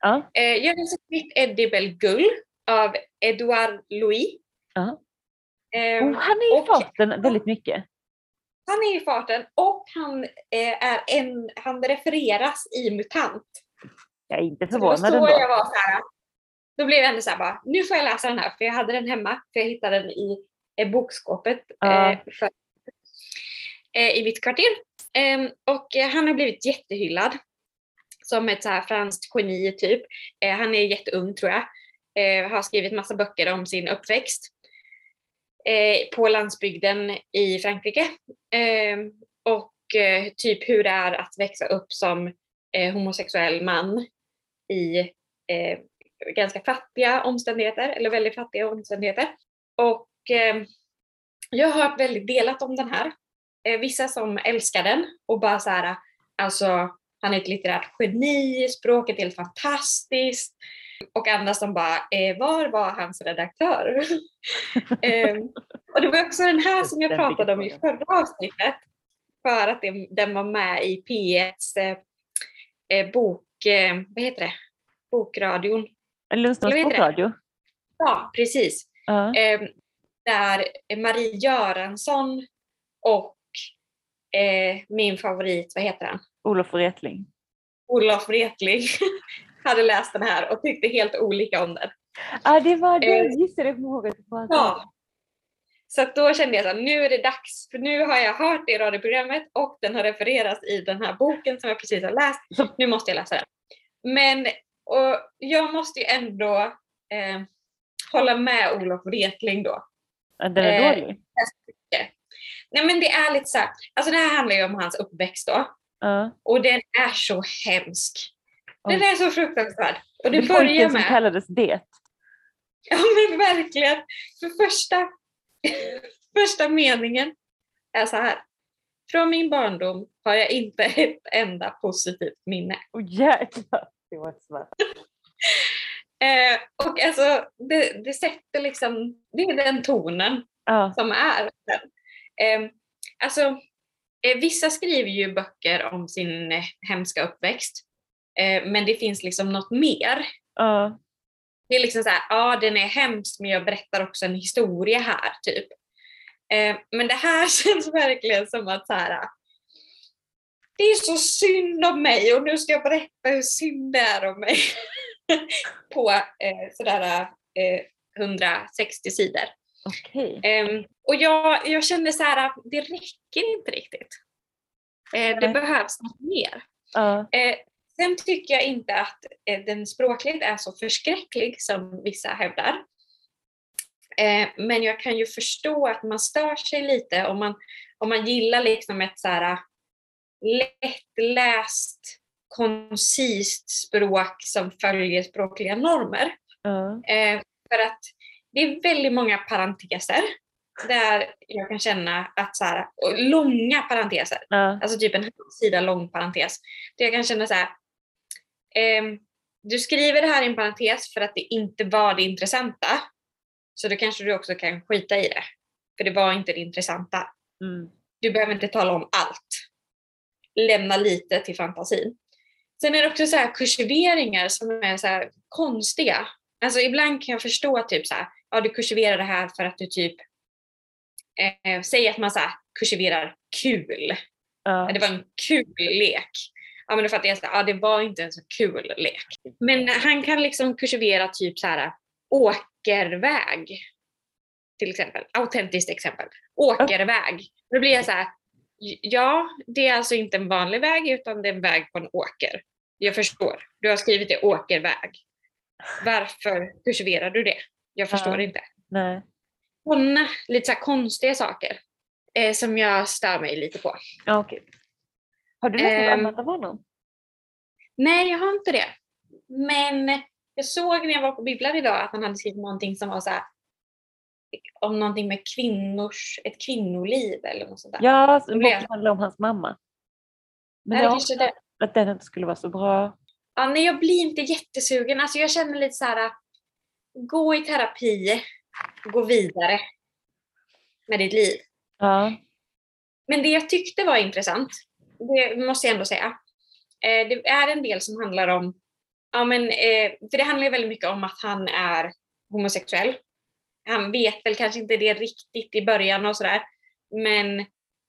Speaker 1: Ja.
Speaker 2: Eh, jag har sett mitt Eddie Bell Gull av Edouard Louis.
Speaker 1: Ja.
Speaker 2: Eh,
Speaker 1: Oh, han är i
Speaker 2: och-
Speaker 1: farten väldigt mycket.
Speaker 2: han är i farten och han, eh, är en, han refereras i MUTANT.
Speaker 1: Jag är inte
Speaker 2: Så det var
Speaker 1: förvånad
Speaker 2: så
Speaker 1: ändå.
Speaker 2: jag var så här. Då blev jag ändå så här bara, nu får jag läsa den här för jag hade den hemma. För jag hittade den i eh, bokskåpet
Speaker 1: Ja.
Speaker 2: eh, för, eh, i mitt kvarter. Ehm, och eh, han har blivit jättehyllad. Som ett så här franskt geni typ. Eh, han är jätteung tror jag. Eh, har skrivit massa böcker om sin uppväxt. På landsbygden i Frankrike. Ehm, och typ hur det är att växa upp som homosexuell man i ganska fattiga omständigheter, eller väldigt fattiga omständigheter. Och eh, jag har hört väldigt delat om den här. Eh, vissa som älskar den och bara så här, alltså han är ett litterärt geni, språket är helt fantastiskt. Och andra som bara, eh, var var hans redaktör? eh, och det var också den här som jag pratade om i förra avsnittet. För att det, den var med i P1s eh, eh, bok, eh, vad heter det? Bokradion.
Speaker 1: Lundströms bokradio.
Speaker 2: Ja, precis.
Speaker 1: Ja.
Speaker 2: Eh, där Marie Göransson och eh, min favorit, vad heter han?
Speaker 1: Olof Wretling.
Speaker 2: Olof Wretling hade läst den här och tyckte helt olika om den.
Speaker 1: Ja, det var det.
Speaker 2: Eh,
Speaker 1: Jag kommer ihåg att det var
Speaker 2: Ja. Så då kände jag att nu är det dags, för nu har jag hört det i radioprogrammet och den har refererats i den här boken som jag precis har läst.
Speaker 1: Så-
Speaker 2: Nu måste jag läsa den. Men och jag måste ju ändå eh, hålla med Olof Wretling då.
Speaker 1: Den är
Speaker 2: Eh,
Speaker 1: dålig.
Speaker 2: Nej men det är lite så här, alltså det här handlar ju om hans uppväxt då.
Speaker 1: Ja.
Speaker 2: Och den är så hemsk. Den
Speaker 1: Oj.
Speaker 2: är så fruktansvärd. Och det
Speaker 1: Det
Speaker 2: börjar
Speaker 1: pojken som
Speaker 2: med...
Speaker 1: kallades det.
Speaker 2: Ja men verkligen. För första, första meningen är så här. Från min barndom har jag inte ett enda positivt minne.
Speaker 1: Åh jäklar. Det var svart.
Speaker 2: Eh, och alltså det, det sätter liksom, det är den tonen
Speaker 1: Ja.
Speaker 2: som är. Eh, alltså eh, vissa skriver ju böcker om sin eh, hemska uppväxt. Eh, men det finns liksom något mer.
Speaker 1: Ja.
Speaker 2: Det är liksom så här, ja den är hemsk men jag berättar också en historia här typ. Eh, men det här känns verkligen som att så här, det är så synd om mig och nu ska jag berätta hur synd det är om mig. På eh, sådär eh, 160 sidor.
Speaker 1: Okej.
Speaker 2: Ehm, och jag, jag kände så här, det räcker inte riktigt. Eh, det behövs något mer. Eh, sen tycker jag inte att eh, den språkligt är så förskräcklig som vissa hävdar. Eh, men jag kan ju förstå att man stör sig lite om man, om man gillar liksom ett så här lättläst, koncist språk som följer språkliga normer.
Speaker 1: Ja.
Speaker 2: Eh, för att det är väldigt många parenteser där jag kan känna att så här, långa parenteser,
Speaker 1: Ja.
Speaker 2: alltså typ en sida lång parentes, där jag kan känna så här, ehm, du skriver det här i en parentes för att det inte var det intressanta, så då kanske du också kan skita i det, för det var inte det intressanta.
Speaker 1: Mm.
Speaker 2: Du behöver inte tala om allt. Lämna lite till fantasin. Sen är det också så här kursiveringar som är så konstiga. Alltså ibland kan jag förstå typ så här, ja du kursiverar det här för att du typ, eh, säg att man så här kursiverar kul.
Speaker 1: Ja.
Speaker 2: Det var en kul lek. Ja men då fattar jag här, ja det var inte en så kul lek. Men han kan liksom kursivera typ så här åkerväg. Till exempel, autentiskt exempel. Åkerväg. Då blir jag så här, ja det är alltså inte en vanlig väg utan det är en väg på en åker. Jag förstår, du har skrivit det åkerväg. Varför kursiverar du det? Jag förstår
Speaker 1: Ja.
Speaker 2: inte.
Speaker 1: Nej.
Speaker 2: Sådana lite så konstiga saker eh, som jag stör mig lite på.
Speaker 1: Ja, okej. Har du läst något
Speaker 2: Ehm.
Speaker 1: annat av honom?
Speaker 2: Nej, jag har inte det. Men jag såg när jag var på bibblan idag att han hade skrivit någonting som var så här, om någonting med kvinnors, ett kvinnoliv eller något sånt där.
Speaker 1: Ja,
Speaker 2: blir
Speaker 1: boken
Speaker 2: jag-
Speaker 1: handlar om hans mamma. Men
Speaker 2: Nej,
Speaker 1: jag
Speaker 2: det
Speaker 1: också
Speaker 2: det.
Speaker 1: att den inte skulle vara så bra.
Speaker 2: Ja, nej, jag blir inte jättesugen. Alltså jag känner lite så här, gå i terapi, gå vidare med ditt liv.
Speaker 1: Ja.
Speaker 2: Men det jag tyckte var intressant, det måste jag ändå säga, eh, det är en del som handlar om, ja men, eh, för det handlar ju väldigt mycket om att han är homosexuell. Han vet väl kanske inte det riktigt i början och sådär, men,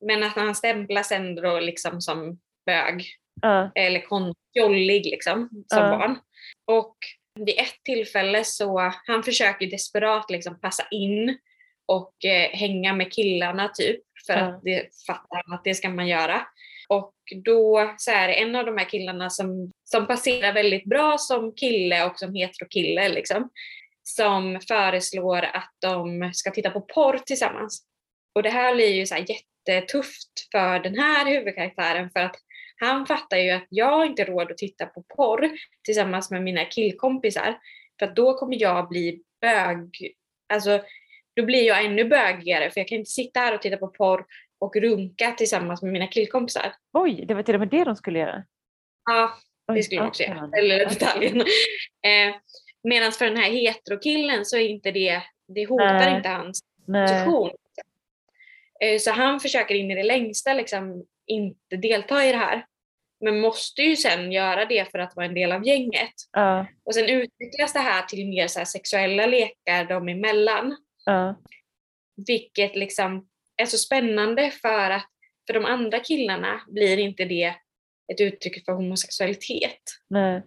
Speaker 2: men att han stämplas ändå liksom som bög
Speaker 1: Ja.
Speaker 2: eller kon- jollig liksom, som
Speaker 1: Ja.
Speaker 2: barn. Och vid ett tillfälle så, han försöker desperat liksom passa in och eh, hänga med killarna typ, för
Speaker 1: Ja.
Speaker 2: att det fattar han att det ska man göra. Och då så är det en av de här killarna som, som passerar väldigt bra som kille och som heterokille liksom, som föreslår att de ska titta på porr tillsammans. Och det här blir ju så här jättetufft för den här huvudkaraktären för att han fattar ju att jag har inte råd att titta på porr tillsammans med mina killkompisar. För att då kommer jag bli bög. Alltså, då blir jag ännu bögigare för jag kan inte sitta här och titta på porr och runka tillsammans med mina killkompisar.
Speaker 1: Oj, det var till och med det de skulle göra.
Speaker 2: Ja, det skulle de också göra. Eller detaljen. Medan för den här heterokillen så är inte det, det hotar
Speaker 1: Nej.
Speaker 2: inte hans
Speaker 1: Nej.
Speaker 2: position. Eh, Så han försöker in i det längsta liksom inte delta i det här. Men måste ju sen göra det för att vara en del av gänget.
Speaker 1: Ja.
Speaker 2: Och sen utvecklas det här till mer så sexuella lekar dem emellan.
Speaker 1: Ja.
Speaker 2: Vilket liksom är så spännande för att för de andra killarna blir inte det ett uttryck för homosexualitet.
Speaker 1: Nej.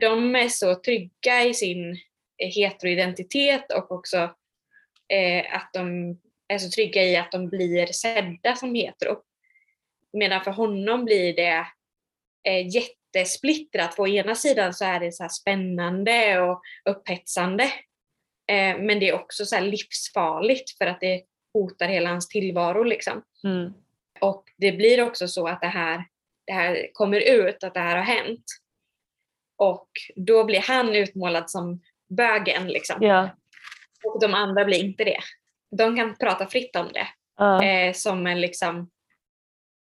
Speaker 2: De är så trygga i sin eh, heteroidentitet och också eh, att de är så trygga i att de blir sedda som hetero. Medan för honom blir det eh, jättesplittrat. På ena sidan så är det så spännande och upphetsande. Eh, men det är också så livsfarligt för att det hotar hela hans tillvaro. Liksom.
Speaker 1: Mm.
Speaker 2: Och det blir också så att det här, det här kommer ut, att det här har hänt. Och då blir han utmålad som bögen liksom.
Speaker 1: Ja.
Speaker 2: Och de andra blir inte det. De kan prata fritt om det.
Speaker 1: Ja.
Speaker 2: Eh, som en liksom,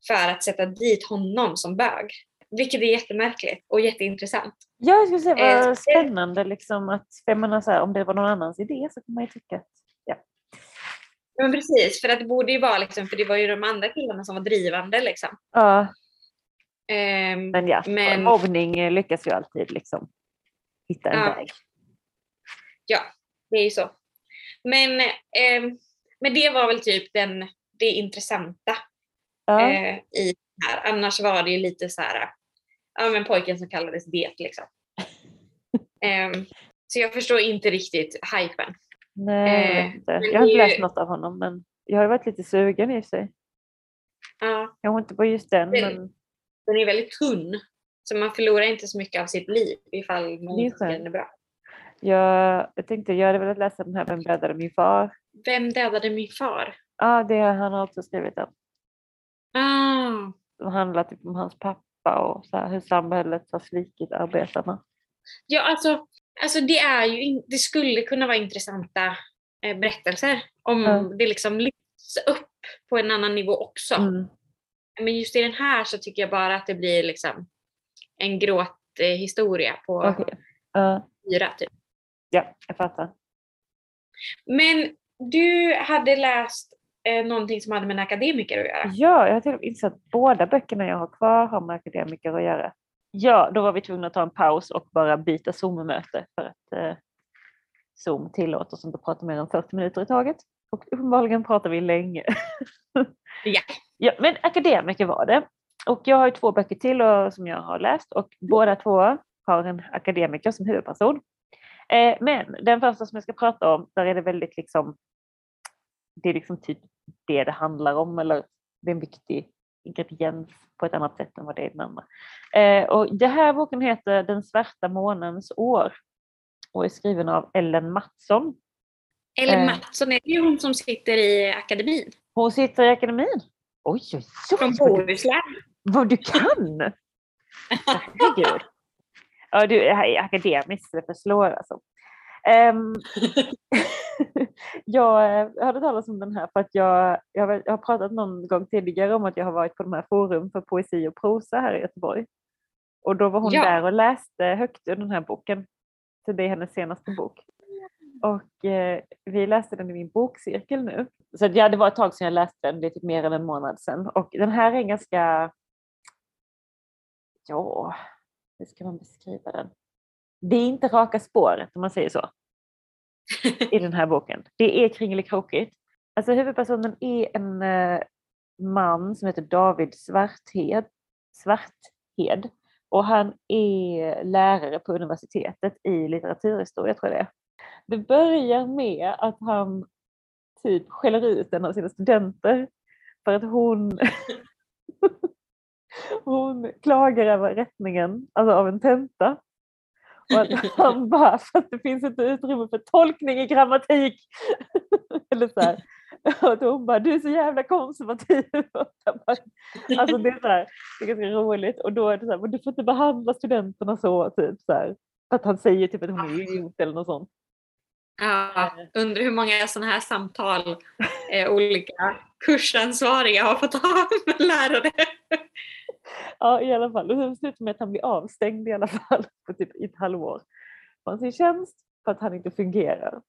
Speaker 2: för att sätta dit honom som bög. Vilket är jättemärkligt och jätteintressant.
Speaker 1: Ja, jag skulle säga
Speaker 2: Eh,
Speaker 1: vad spännande liksom att, för jag menar så här, om det var någon annans idé så kan man ju tycka att, ja.
Speaker 2: Men precis, för att det borde ju vara liksom, för det var ju de andra killarna som var drivande liksom.
Speaker 1: Ja, men ja,
Speaker 2: Men-
Speaker 1: mobbning eh, lyckas ju alltid liksom hitta en
Speaker 2: Ja.
Speaker 1: väg.
Speaker 2: Ja, det är ju så. Men, ehm, men det var väl typ den, det intressanta
Speaker 1: Ja.
Speaker 2: eh, i det här. Annars var det ju lite så här, ja men pojken som kallades det liksom. Ehm, så jag förstår inte riktigt hypen.
Speaker 1: Nej, jag,
Speaker 2: eh,
Speaker 1: inte. jag har inte läst något av honom men jag har varit lite sugen i sig.
Speaker 2: Ja,
Speaker 1: Jag har inte på just den men
Speaker 2: den är väldigt tunn. Så man förlorar inte så mycket av sitt liv ifall man
Speaker 1: Det
Speaker 2: tycker den är bra.
Speaker 1: Jag, jag tänkte jag hade velat läsa den här Vem dödade min far?
Speaker 2: Vem dödade min far?
Speaker 1: Ja, det har han också skrivit den.
Speaker 2: Ah,
Speaker 1: Det handlar typ om hans pappa och så här, hur samhället har svikit arbetarna.
Speaker 2: ja, alltså, alltså det, är ju det skulle kunna vara intressanta eh, berättelser om
Speaker 1: Ja.
Speaker 2: det liksom lyfts upp på en annan nivå också.
Speaker 1: Mm.
Speaker 2: Men just i den här så tycker jag bara att det blir liksom en gråthistoria historia på
Speaker 1: Okej. Ja,
Speaker 2: fyra typ.
Speaker 1: ja, jag fattar.
Speaker 2: Men du hade läst eh, någonting som hade med en akademiker att göra.
Speaker 1: Ja, jag har till och med insett att båda böckerna jag har kvar har med akademiker att göra. Ja, då var vi tvungna att ta en paus och bara byta Zoom-möte för att eh, Zoom tillåter oss inte att prata mer än 40 minuter i taget. Och uppenbarligen pratar vi länge.
Speaker 2: Ja.
Speaker 1: Ja, men akademiker var det. Och jag har ju två böcker till och, som jag har läst och båda två har en akademiker som huvudperson. Eh, men den första som jag ska prata om, där är det väldigt liksom, det är liksom typ det det handlar om eller det är en viktig ingrediens på ett annat sätt än vad det är i den andra. Eh, och det här boken heter Den svarta månens år och är skriven av Ellen Mattsson.
Speaker 2: Eller
Speaker 1: Eh.
Speaker 2: Mattsson, är det hon som sitter i akademin?
Speaker 1: Hon sitter i akademin. Oj, oj,
Speaker 2: Från
Speaker 1: oj, vad du,
Speaker 2: Bohuslän.
Speaker 1: vad du kan! Herregud. Ja, du, är akademiskt, det förslår alltså. Ehm, jag eh, hörde talas om den här för att jag, jag, har- jag har pratat någon gång tidigare om att jag har varit på de här forum för poesi och prosa här i Göteborg. Och då var hon
Speaker 2: Ja.
Speaker 1: där och läste högt ur den här boken. Så det är hennes senaste bok. Och eh, vi läste den i min bokcirkel nu. Så ja, det var ett tag sedan jag läste den, det är typ mer än en månad sedan. Och den här är ganska, ja, hur ska man beskriva den? Det är inte raka spåret om man säger så i den här boken. Det är kringelikrokigt. Alltså huvudpersonen är en eh, man som heter David Svarthed, Svarthed och han är lärare på universitetet i litteraturhistoria tror jag det är. Det börjar med att han typ skäller ut en av sina studenter för att hon hon klagar över rättningen alltså av en tenta. Och att han bara, för att det finns inte utrymme för tolkning i grammatik. Eller så här. Och hon bara, du är så jävla konservativ. Alltså det är så här, det är ganska roligt. Och då är det så här, du får inte behandla studenterna så. Typ, så här. Att han säger typ att hon är idiot eller något sånt.
Speaker 2: Ja, undrar hur många sådana här samtal eh, olika kursansvariga har fått ha med lärare.
Speaker 1: Ja i alla fall. Och sen slutar med att han blir avstängd i alla fall på typ ett halvår från sin tjänst för att han inte fungerar.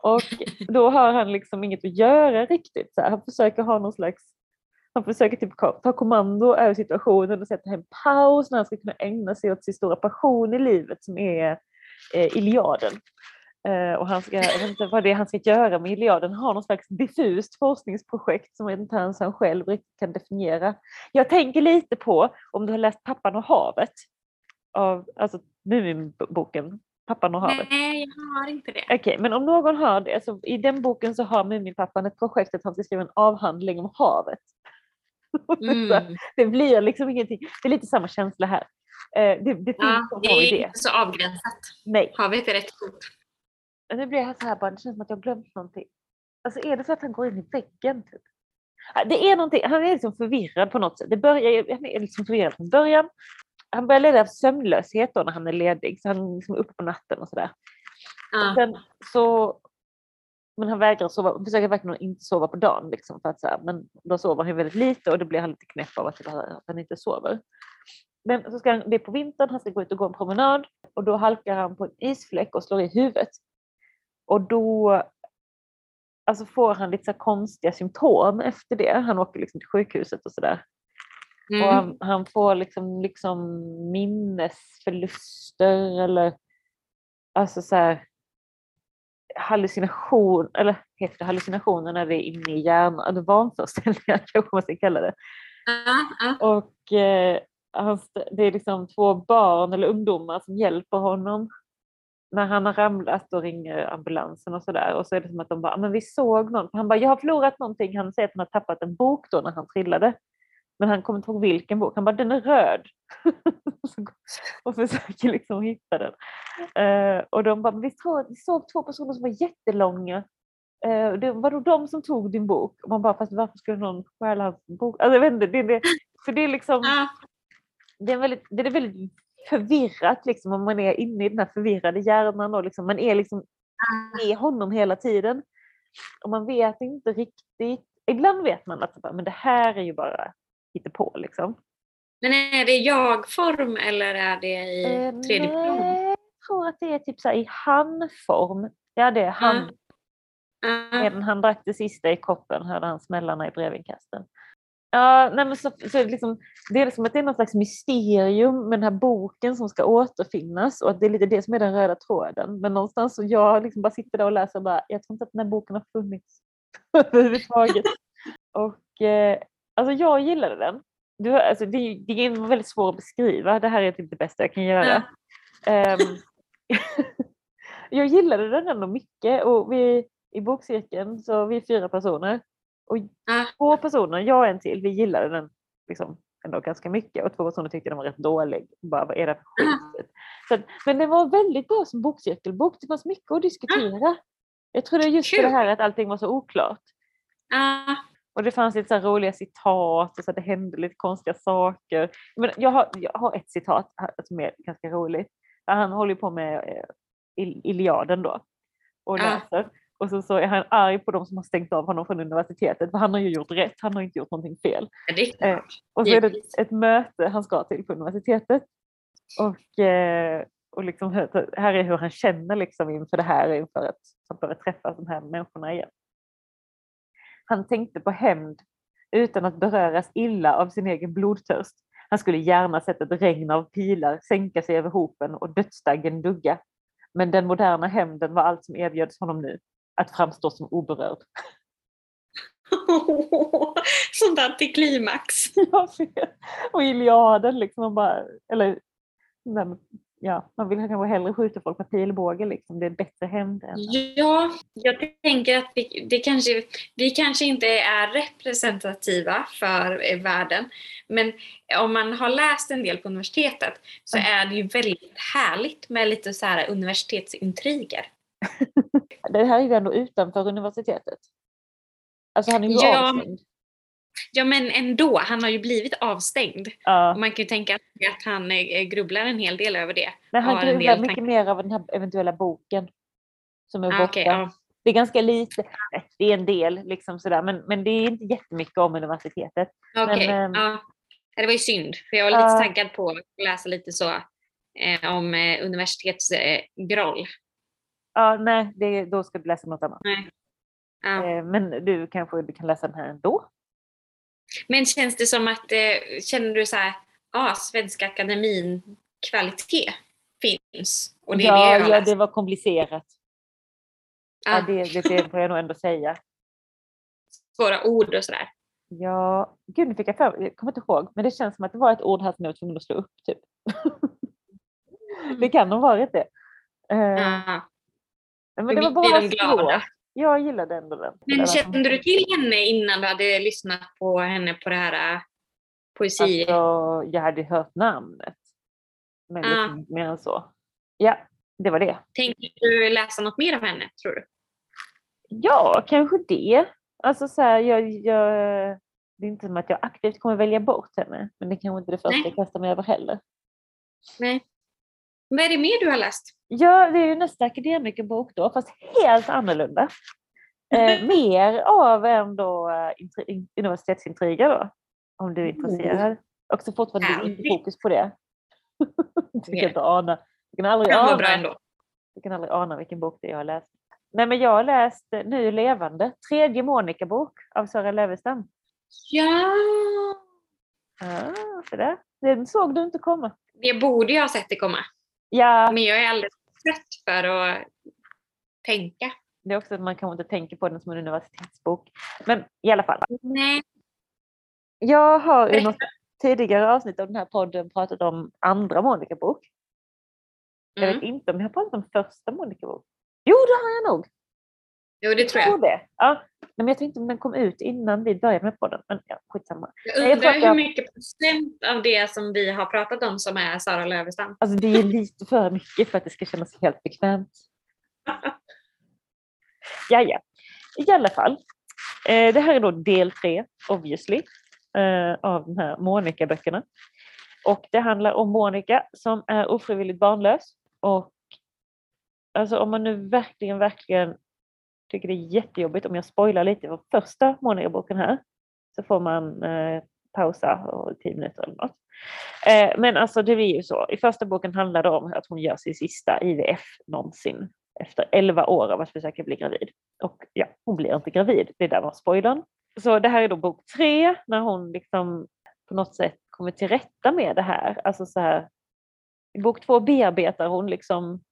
Speaker 1: Och då har han liksom inget att göra riktigt. Så här. Han försöker ha någon slags han försöker typ ta kommando över situationen och sätta en paus när han ska kunna ägna sig åt sin stora passion i livet som är eh, Iliaden. Eh, och han ska, jag vet inte vad det är han ska göra med Iliaden, har någon slags diffust forskningsprojekt som inte ens han själv riktigt kan definiera. Jag tänker lite på om du har läst Pappan och havet, av, alltså Muminboken Pappan och havet.
Speaker 2: Nej, jag har inte det.
Speaker 1: Okej, men om någon har det, så i den boken så har Muminpappan ett projekt att han ska skriva en avhandling om havet.
Speaker 2: Mm.
Speaker 1: det blir liksom ingenting, det är lite samma känsla här. Eh, det, det
Speaker 2: Ja, det
Speaker 1: bra
Speaker 2: är
Speaker 1: idé.
Speaker 2: inte så avgränsat.
Speaker 1: Nej,
Speaker 2: Havet är rätt stort.
Speaker 1: Nu blir jag så här bara, det känns som att jag har glömt någonting. Alltså är det så att han går in i väggen? Typ? Det är någonting, han är liksom förvirrad på något sätt. Det börjar, han är liksom förvirrad från början. Han börjar leda av sömnlöshet då när han är ledig, så han är liksom uppe på natten och sådär.
Speaker 2: Ja.
Speaker 1: Sen så, men han vägrar sova, han försöker verkligen inte sova på dagen. Liksom, för att så här, men då sover han väldigt lite och då blir han lite knäpp av att, att han inte sover. Men så ska han, det är på vintern, han ska gå ut och gå en promenad och då halkar han på en isfläck och slår i huvudet. Och då alltså får han lite så konstiga symptom efter det. Han åker liksom till sjukhuset och sådär. Och
Speaker 2: Mm.
Speaker 1: han, han får liksom, liksom minnesförluster eller alltså så här, hallucination, eller heter det hallucinationer när det är inne i hjärnan, eller vanföreställningar kanske man ska kalla det.
Speaker 2: Ja.
Speaker 1: Och eh, hans, det är liksom två barn eller ungdomar som hjälper honom när han har ramlat och ringer ambulansen och sådär. Och så är det som att de bara, "Ah, men vi såg någon. Han bara, jag har förlorat någonting. Han säger att han har tappat en bok då när han trillade. Men han kommer inte ihåg vilken bok. Han bara, den är röd. och försöker liksom hitta den. Uh, och de bara, vi såg, vi såg två personer som var jättelånga. Uh, det var då de som tog din bok. Och man bara, fast varför skulle någon stjäla hans bok? Alltså jag vet inte, det, det, för det är liksom, det är väldigt, det är väldigt förvirrat liksom om man är inne i den här förvirrade hjärnan och liksom, man är liksom med honom hela tiden. Och man vet inte riktigt, ibland vet man att men det här är ju bara på liksom.
Speaker 2: Men är det jag-form eller är det i eh, tredje person?
Speaker 1: Jag tror att det är typ så i han-form. Ja, det är han. Mm. Medan han drack det sista i koppen hörde han smällarna i brevinkasten. Ja, nej men så, så liksom, det är som att det är något slags mysterium med den här boken som ska återfinnas och att det är lite det som är den röda tråden. Men någonstans så jag liksom bara sitter där och läser och bara, jag tror inte att den här boken har funnits överhuvudtaget. och eh, alltså jag gillade den. Du, alltså, det, det är väldigt svårt att beskriva, det här är typ det bästa jag kan göra. Um, jag gillade den ändå mycket och vi i bokcirkeln så vi är fyra personer och ah. två personer, jag och en till, vi gillade den liksom ändå ganska mycket och två personer tyckte den var rätt dålig. Bara, vad är det för skit? Så, men den var väldigt bra som bokcirkelbok. Det fanns mycket att diskutera. Ah. Jag tror det är just Kul. det här att allting var så oklart.
Speaker 2: Ah.
Speaker 1: Och det fanns lite så roliga citat och så det hände lite konstiga saker. Men jag, har, jag har ett citat som är ganska roligt. Han håller på med eh, Iliaden då och läser. Och så, så är han arg på de som har stängt av honom från universitetet för han har ju gjort rätt, han har inte gjort någonting fel.
Speaker 2: Eh,
Speaker 1: och så är det ett, ett, möte han ska till på universitetet. Och, eh, och liksom, här är hur han känner liksom inför det här, inför att han börjar träffa de här människorna igen. Han tänkte på hämnd utan att beröras illa av sin egen blodtörst. Han skulle gärna sett ett regn av pilar sänka sig över hopen och dödsdaggen dugga. Men den moderna hämnden var allt som erbjöds honom nu att framstå som oberörd.
Speaker 2: Sånt antiklimax.
Speaker 1: Jag vet. Och Iliaden liksom, bara, eller men, ja, man vill kanske hellre skjuta folk med pilbåge liksom. Det är bättre hämnd.
Speaker 2: Ja, jag tänker att vi, det kanske, vi kanske inte är representativa för världen. Men om man har läst en del på universitetet så är det ju väldigt härligt med lite så här universitetsintriger.
Speaker 1: det här är ju ändå utanför universitetet. Alltså han är ju
Speaker 2: ja,
Speaker 1: avstängd.
Speaker 2: Ja men ändå, han har ju blivit avstängd.
Speaker 1: Ja.
Speaker 2: Och man kan ju tänka att han eh, grubblar en hel del över det.
Speaker 1: Men han grubblar mycket mer av den här eventuella boken. Som är ah, borta. Okay, ja. Det är ganska lite, det är en del liksom sådär, men, men det är inte jättemycket om universitetet.
Speaker 2: Okej, okay,
Speaker 1: men,
Speaker 2: ja. Det var ju synd, för jag var lite taggad på att läsa lite så eh, om eh, universitetsgroll. Eh,
Speaker 1: ja, nej, det, då ska du läsa något annat.
Speaker 2: Nej. Ja.
Speaker 1: Eh, men du kanske du kan läsa den här ändå?
Speaker 2: Men känns det som att, eh, känner du så här, ja, Svenska Akademin kvalitet finns?
Speaker 1: Och det ja, det ja, det var komplicerat. Ja. ja det, det får jag nog ändå säga.
Speaker 2: Svåra ord och sådär.
Speaker 1: Ja, gud nu fick jag för jag kommer inte ihåg, men det känns som att det var ett ord här som jag var tvungen att slå upp. Typ. det kan ha varit det. Uh, men det var bara svårt. Jag gillade ändå den.
Speaker 2: Men kände du till henne innan du hade lyssnat på henne på det här äh, poesi?
Speaker 1: Alltså, jag hade hört namnet. Men ah. liksom mer än så. Ja, det var det.
Speaker 2: Tänker du läsa något mer av henne, tror du?
Speaker 1: Ja, kanske det. Alltså så här, jag, jag, det är inte som att jag aktivt kommer välja bort henne, men det kanske inte är det första jag kastar mig över heller.
Speaker 2: Nej. Vad är det mer du har läst?
Speaker 1: Ja, det är ju nästa akademikerbok då, fast helt annorlunda. Eh, mer av ändå eh, universitetsintriger då, om du är intresserad. Och så fortfarande inte fokus på det. du kan inte ana. Du kan aldrig ana. Bra ändå. Du kan aldrig ana vilken bok det är jag har läst. Nej, men jag har läst Nu levande, tredje Monica-bok av Sören Lövestam.
Speaker 2: Ja!
Speaker 1: Ah, så där. Den såg du inte komma.
Speaker 2: Det borde jag ha sett det komma.
Speaker 1: Ja.
Speaker 2: Men jag är alldeles trött för att tänka.
Speaker 1: Det är också att man kanske inte tänker på den som en universitetsbok. Men i alla fall.
Speaker 2: Nej.
Speaker 1: Jag har i något tidigare avsnitt av den här podden pratat om andra Monica-bok. Jag vet mm. inte om jag har pratat om första Monica-bok. Jo, det har jag nog.
Speaker 2: Jo, det tror jag.
Speaker 1: tror det. Ja. Men jag tror inte om den kom ut innan vi började med podden. Men ja, skitsamma.
Speaker 2: Jag
Speaker 1: jag
Speaker 2: undrar
Speaker 1: jag-
Speaker 2: hur mycket procent av det som vi har pratat om som är Sara Lövestam.
Speaker 1: Alltså det är lite för mycket för att det ska kännas helt bekvämt. Ja, ja. I alla fall. Eh, det här är då del tre, obviously, eh, av de här Monica-böckerna. Och det handlar om Monica som är ofrivilligt barnlös. Och alltså om man nu verkligen, verkligen tycker det är jättejobbigt om jag spoilar lite på första Monica-boken här så får man eh, pausa och tio minuter eller något. Eh, men alltså det blir ju så. I första boken handlar det om att hon gör sin sista IVF någonsin efter 11 år av att försöka bli gravid. Och ja, hon blir inte gravid. Det där var spoilern. Så det här är då bok tre när hon liksom på något sätt kommer till rätta med det här. Alltså så här. I bok två bearbetar hon liksom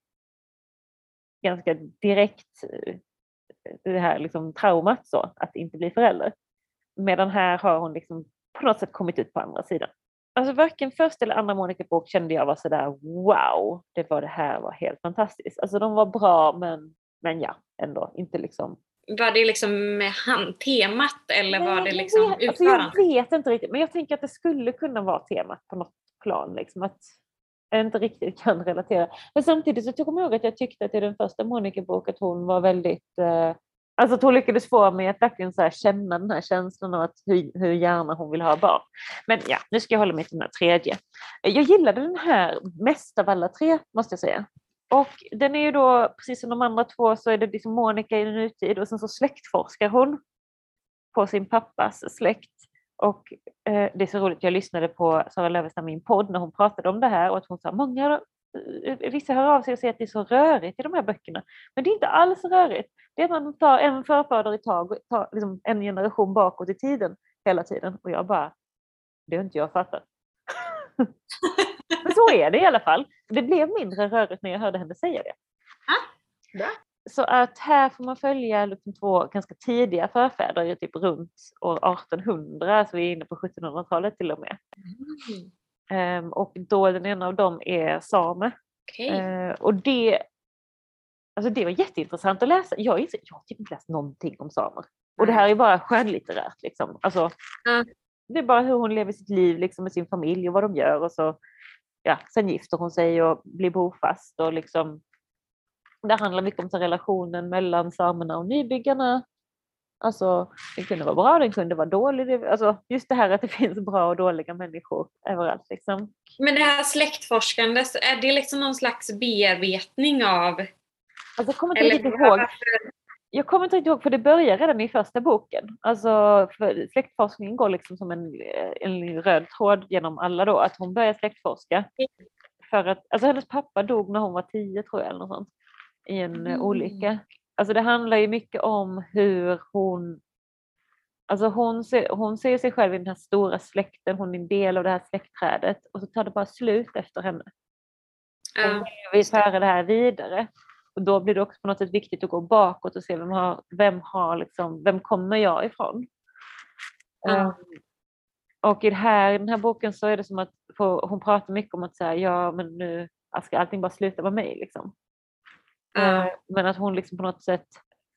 Speaker 1: ganska direkt eh, det här liksom traumat så, att inte bli förälder. Medan här har hon liksom på något sätt kommit ut på andra sidan. Alltså varken första eller andra Monica bok kände jag var sådär wow, det var det här var helt fantastiskt. Alltså de var bra men, men ja, ändå inte liksom.
Speaker 2: Var det liksom med hand, temat eller var
Speaker 1: Nej,
Speaker 2: det
Speaker 1: jag
Speaker 2: liksom
Speaker 1: vet- alltså jag
Speaker 2: utförandet?
Speaker 1: vet inte riktigt, men jag tänker att det skulle kunna vara temat på något plan. Liksom, att jag inte riktigt kan relatera. Men samtidigt så kommer jag ihåg att jag tyckte att i den första Monica-boken att hon var väldigt eh, Alltså att hon lyckades få mig att verkligen så här känna den här känslan av att hur, hur gärna hon vill ha barn. Men ja, nu ska jag hålla mig till den här tredje. Jag gillade den här mest av alla tre, måste jag säga. Och den är ju då, precis som de andra två, så är det liksom Monica i nutid och sen så släktforskar hon på sin pappas släkt. Och eh, det är så roligt, jag lyssnade på Sara Lövestam i en podd när hon pratade om det här och att hon sa många, eh, vissa hör av sig och säger att det är så rörigt i de här böckerna. Men det är inte alls rörigt. Det är att man tar en förfader i tag tar liksom en generation bakåt i tiden hela tiden. Och jag bara, det har inte jag fattat. Men så är det i alla fall. Det blev mindre rörigt när jag hörde henne säga det.
Speaker 2: Ah, ja,
Speaker 1: så att här får man följa liksom två ganska tidiga förfäder, typ runt år 1800, så vi är inne på 1700-talet till och med.
Speaker 2: Mm.
Speaker 1: Ehm, och då den ena av dem är same.
Speaker 2: Okej.
Speaker 1: Eh, och det, alltså det var jätteintressant att läsa. Jag inte, jag har typ inte läst någonting om samer. Och det här är bara skönlitterärt. Liksom. Alltså,
Speaker 2: Ja.
Speaker 1: Det är bara hur hon lever sitt liv liksom, med sin familj och vad de gör. Och så, ja, sen gifter hon sig och blir bofast. Och liksom, det handlar mycket om så relationen mellan samerna och nybyggarna. Alltså, den kunde vara bra, den kunde vara dålig. Alltså, just det här att det finns bra och dåliga människor överallt. Liksom.
Speaker 2: Men det här släktforskandet, är det liksom någon slags bearbetning av...
Speaker 1: Alltså, jag kommer inte riktigt ihåg. Jag kommer inte riktigt ihåg, för det börjar redan i första boken. Alltså, släktforskningen går liksom som en, en röd tråd genom alla då, att hon börjar släktforska. För att, alltså hennes pappa dog när hon var tio tror jag, eller något sånt, i en
Speaker 2: Mm.
Speaker 1: olycka. Alltså det handlar ju mycket om hur hon, alltså hon ser, hon ser sig själv i den här stora släkten, hon är en del av det här släktträdet och så tar det bara slut efter henne
Speaker 2: just det.
Speaker 1: föra det här vidare. Och då blir det också på något sätt viktigt att gå bakåt och se vem har, vem har liksom, vem kommer jag ifrån?
Speaker 2: Ja.
Speaker 1: Ehm, och i, här, i den här boken så är det som att få, hon pratar mycket om att säga ja men nu ska allting bara sluta med mig liksom. Eh, Men att hon liksom på något sätt,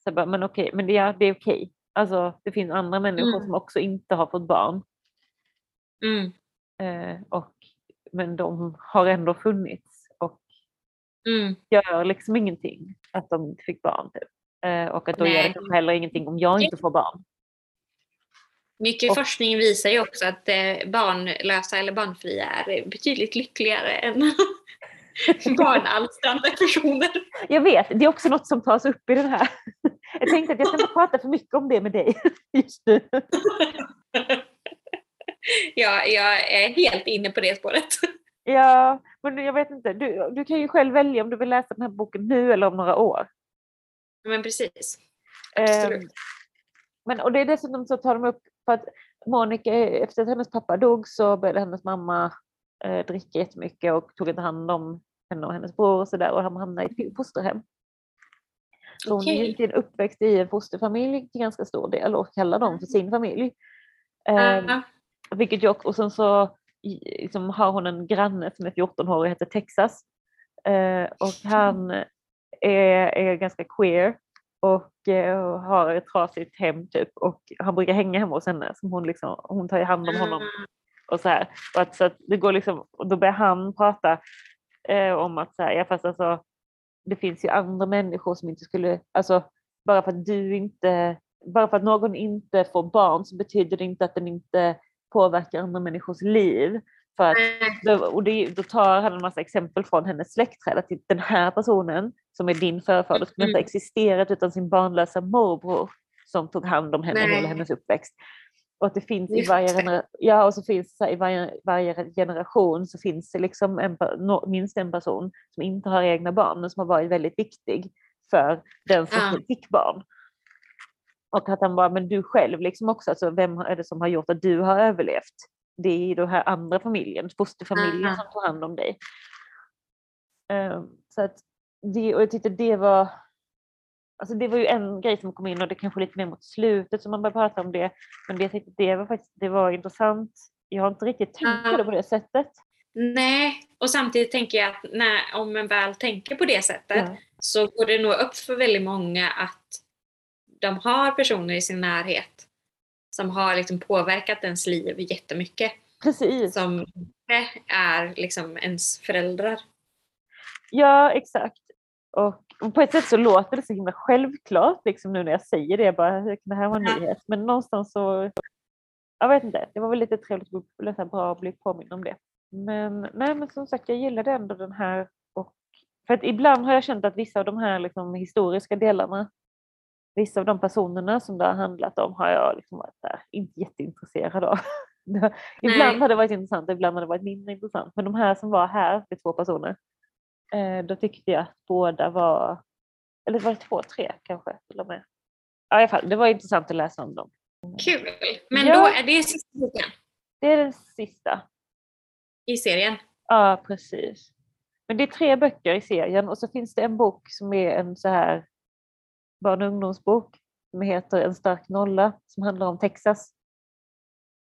Speaker 1: så bara, men okej, men det, är- det är okej. Alltså det finns andra människor
Speaker 2: Mm.
Speaker 1: som också inte har fått barn.
Speaker 2: Mm.
Speaker 1: Eh, och, men de har ändå funnits och
Speaker 2: Mm.
Speaker 1: gör liksom ingenting att de inte fick barn. Typ. Eh, och att då gör det
Speaker 2: Nej.
Speaker 1: kanske heller ingenting om jag inte får barn.
Speaker 2: Mycket
Speaker 1: Och-
Speaker 2: forskning visar ju också att eh, barnlösa eller barnfria är betydligt lyckligare än barnalstrande personer.
Speaker 1: Jag vet, det är också något som tas upp i den här. Jag tänkte att jag ska inte prata för mycket om det med dig just nu.
Speaker 2: Ja, jag är helt inne på det spåret.
Speaker 1: Ja, men jag vet inte. Du, du kan ju själv välja om du vill läsa den här boken nu eller om några år.
Speaker 2: Men precis.
Speaker 1: Ehm,
Speaker 2: Absolut.
Speaker 1: Men, och det är dessutom så tar de upp för att Monica, efter att hennes pappa dog så började hennes mamma eh, dricka jättemycket och tog inte hand om henne och hennes bror och sådär och de hamnade i ett fosterhem. Så hon är
Speaker 2: Okej.
Speaker 1: egentligen uppväxt i en fosterfamilj till ganska stor del och kallar dem för sin familj.
Speaker 2: Ja.
Speaker 1: vilket jag, och sen så liksom, har hon en granne som är 14 år och heter Texas. Eh, och han är, är ganska queer och eh, har ett trasigt hem typ och han brukar hänga hemma hos henne som hon liksom, hon tar hand om honom
Speaker 2: Mm.
Speaker 1: och så här. Och att, så att det går liksom, och då börjar han prata eh, om att så här, ja fast alltså det finns ju andra människor som inte skulle, alltså bara för att du inte, bara för att någon inte får barn så betyder det inte att den inte påverkar andra människors liv. För att, och det, då tar han en massa exempel från hennes släktträd, att den här personen som är din förfader skulle inte ha
Speaker 2: Mm.
Speaker 1: existerat utan sin barnlösa morbror som tog hand om henne
Speaker 2: Nej.
Speaker 1: hennes uppväxt. Och att det finns i varje, ja, och så finns så här, i varje, varje generation så finns det liksom en, minst en person som inte har egna barn men som har varit väldigt viktig för den som
Speaker 2: Ja.
Speaker 1: fick barn. Och att han bara, men du själv liksom också, alltså vem är det som har gjort att du har överlevt? Det är ju den här andra familjen, fosterfamiljen
Speaker 2: Aha.
Speaker 1: som tog hand om dig. Ehm, så att det, och jag tyckte det var, alltså det var ju en grej som kom in och det kanske lite mer mot slutet som man började prata om det. Men det, jag tyckte det var faktiskt, det var intressant. Jag har inte riktigt tänkt på det på det sättet.
Speaker 2: Nej, och samtidigt tänker jag att när, om man väl tänker på det sättet
Speaker 1: Ja.
Speaker 2: så går det nog upp för väldigt många att de har personer i sin närhet som har liksom påverkat ens liv jättemycket.
Speaker 1: Precis.
Speaker 2: Som är liksom ens föräldrar.
Speaker 1: Ja, exakt. Och på ett sätt så låter det så himla självklart liksom nu när jag säger det. Bara, "Hur kan det här vara en nyhet? Men någonstans så, jag vet inte, det var väl lite trevligt, att bli- bra att bli påmind om det. Men, nej, men som sagt, jag gillade ändå den här. Och, för att ibland har jag känt att vissa av de här liksom, historiska delarna, vissa av de personerna som det har handlat om har jag liksom varit här, inte jätteintresserad av. ibland
Speaker 2: Nej.
Speaker 1: har det varit intressant, ibland har det varit mindre intressant. Men de här som var här, det är två personer, då tyckte jag att båda var, eller var det två, tre kanske till och med. Ja, i alla fall, det var intressant att läsa om dem.
Speaker 2: Kul! Men
Speaker 1: Ja.
Speaker 2: då är det sista boken
Speaker 1: Det är den sista.
Speaker 2: i serien.
Speaker 1: Ja, precis. Men det är tre böcker i serien och så finns det en bok som är en så här barn och ungdomsbok som heter En stark nolla som handlar om Texas.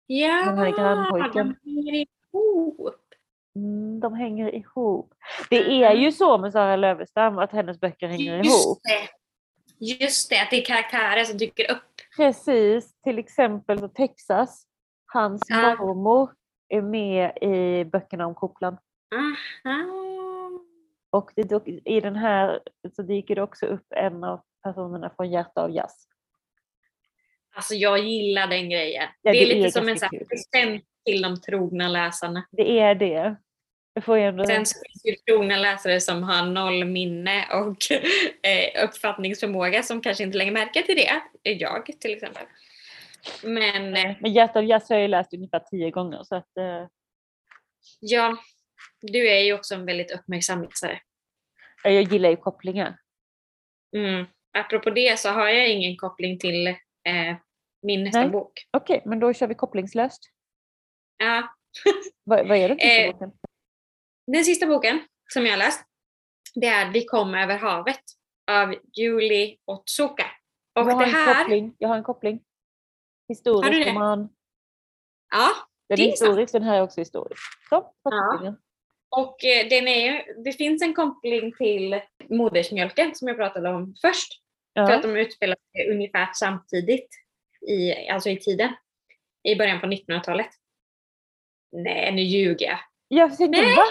Speaker 2: Ja,
Speaker 1: Den här grannpojken.
Speaker 2: ihop.
Speaker 1: Mm, de hänger ihop. Det är ju så med Sara Lövestam att hennes böcker hänger ihop.
Speaker 2: Just det. Just det, att det är karaktärer som dyker upp.
Speaker 1: Precis, till exempel så Texas. Hans
Speaker 2: Ja.
Speaker 1: mormor är med i böckerna om kopplan.
Speaker 2: Aha.
Speaker 1: Och det, i den här så dyker det också upp en av personerna från Hjärta av jazz.
Speaker 2: Alltså jag gillar den grejen.
Speaker 1: Ja,
Speaker 2: det är
Speaker 1: det
Speaker 2: lite
Speaker 1: är
Speaker 2: som en
Speaker 1: ganska
Speaker 2: till de trogna läsarna.
Speaker 1: Det är det. Ändå...
Speaker 2: Sen så finns det ju trogna läsare som har noll minne och eh, uppfattningsförmåga som kanske inte lägger märke till det. Jag till exempel. Men eh,
Speaker 1: Men Hjärta av jazz har jag ju läst ungefär tio gånger så att eh,
Speaker 2: ja, du är ju också en väldigt uppmärksam läsare.
Speaker 1: jag gillar ju kopplingar.
Speaker 2: Mm. Apropå det så har jag ingen koppling till eh, min nästa
Speaker 1: Nej.
Speaker 2: bok.
Speaker 1: Okej, men då kör vi kopplingslöst.
Speaker 2: Ja,
Speaker 1: Vad, vad är den sista
Speaker 2: Eh,
Speaker 1: boken?
Speaker 2: den sista boken som jag har läst det är Vi kom över havet av Julie Otsuka. Och
Speaker 1: jag har
Speaker 2: det
Speaker 1: en
Speaker 2: här,
Speaker 1: koppling. Jag har en koppling.
Speaker 2: Har
Speaker 1: Historisk
Speaker 2: du det?
Speaker 1: roman.
Speaker 2: ja,
Speaker 1: Den
Speaker 2: Det
Speaker 1: är
Speaker 2: är sant.
Speaker 1: historisk, den här är också historisk. Så,
Speaker 2: Ja. och eh, den är det finns en koppling till modersmjölken som jag pratade om först. För
Speaker 1: Ja.
Speaker 2: att de utspelar sig ungefär samtidigt, i, alltså i tiden, i början på 1900-talet. Nej, nu ljuger jag.
Speaker 1: Jag tänkte,
Speaker 2: Nej.
Speaker 1: va?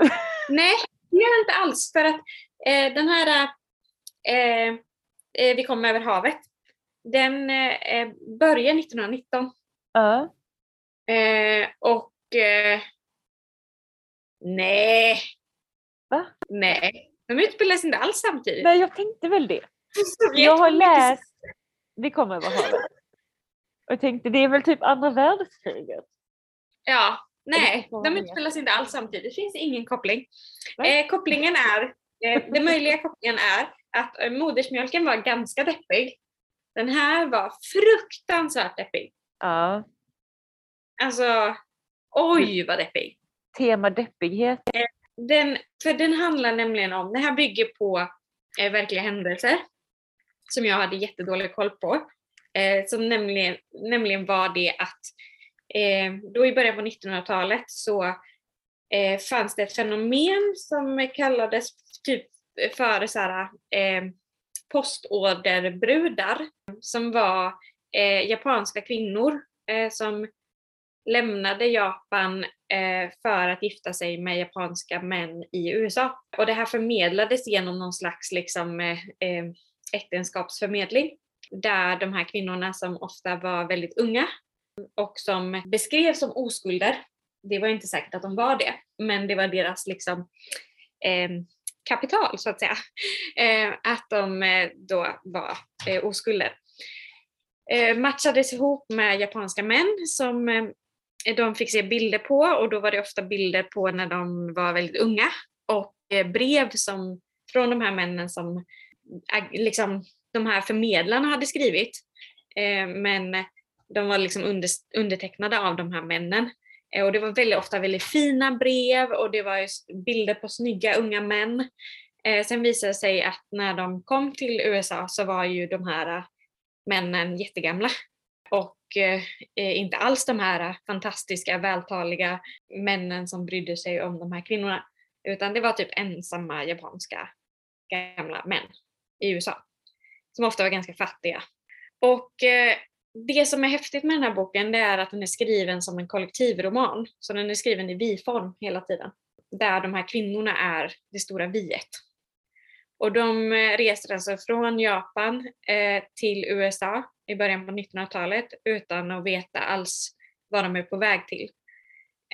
Speaker 2: Nej, det gör jag inte alls. För att eh, den här eh, eh, Vi kom över havet, den eh, börjar 1919.
Speaker 1: Ja.
Speaker 2: Eh, och eh, nej,
Speaker 1: Va?
Speaker 2: nej. De sig inte alls samtidigt.
Speaker 1: Nej, jag tänkte väl det. Jag har läst Vi kom över havet. Och tänkte, det är väl typ andra världskriget?
Speaker 2: Ja, nej, de sig inte alls samtidigt. Det finns ingen koppling. Eh, kopplingen är, eh, den möjliga kopplingen är att eh, modersmjölken var ganska deppig. Den här var fruktansvärt deppig.
Speaker 1: Ja.
Speaker 2: Alltså, oj vad deppig.
Speaker 1: Tema deppighet.
Speaker 2: Den, för den handlar nämligen om, den här bygger på eh, verkliga händelser som jag hade jättedålig koll på. Eh, som nämligen, nämligen var det att eh, Eh, då i början på 1900-talet så eh, fanns det ett fenomen som kallades typ för så här, eh, postorderbrudar som var eh, japanska kvinnor eh, som lämnade Japan eh, för att gifta sig med japanska män i USA. Och det här förmedlades genom någon slags liksom, eh, eh äktenskapsförmedling där de här kvinnorna som ofta var väldigt unga och som beskrevs som oskulder, det var inte säkert att de var det, men det var deras liksom, eh, kapital så att säga, eh, att de eh, då var eh, oskulder. Eh, matchades ihop med japanska män som eh, de fick se bilder på och då var det ofta bilder på när de var väldigt unga och eh, brev som, från de här männen som eh, liksom, de här förmedlarna hade skrivit. Eh, men de var liksom under, undertecknade av de här männen. Eh, och det var väldigt ofta väldigt fina brev och det var bilder på snygga unga män. Eh, sen visade det sig att när de kom till USA så var ju de här eh, männen jättegamla och eh, inte alls de här fantastiska, vältaliga männen som brydde sig om de här kvinnorna. Utan det var typ ensamma japanska gamla män i USA. Som ofta var ganska fattiga. Och eh, det som är häftigt med den här boken det är att den är skriven som en kollektivroman. Så den är skriven i vi-form hela tiden. Där de här kvinnorna är det stora viet. Och de eh, reser alltså från Japan eh, till USA i början på 1900-talet utan att veta alls vad de är på väg till.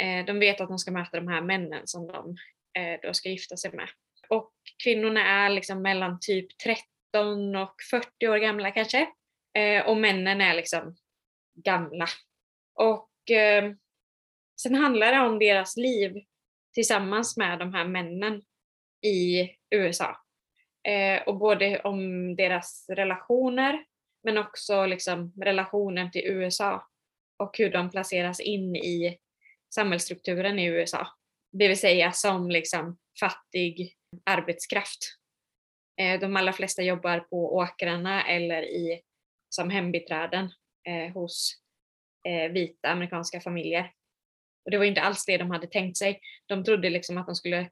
Speaker 2: Eh, de vet att de ska möta de här männen som de eh, då ska gifta sig med. Och kvinnorna är liksom mellan typ 13 och 40 år gamla kanske. Eh, och männen är liksom gamla. Och eh, sen handlar det om deras liv tillsammans med de här männen i USA. Eh, och både om deras relationer men också liksom relationen till USA och hur de placeras in i samhällsstrukturen i USA. Det vill säga som liksom fattig arbetskraft. Eh, de allra flesta jobbar på åkrarna eller i, som hembiträden eh, hos eh, vita amerikanska familjer. Och det var inte alls det de hade tänkt sig. De trodde liksom att de skulle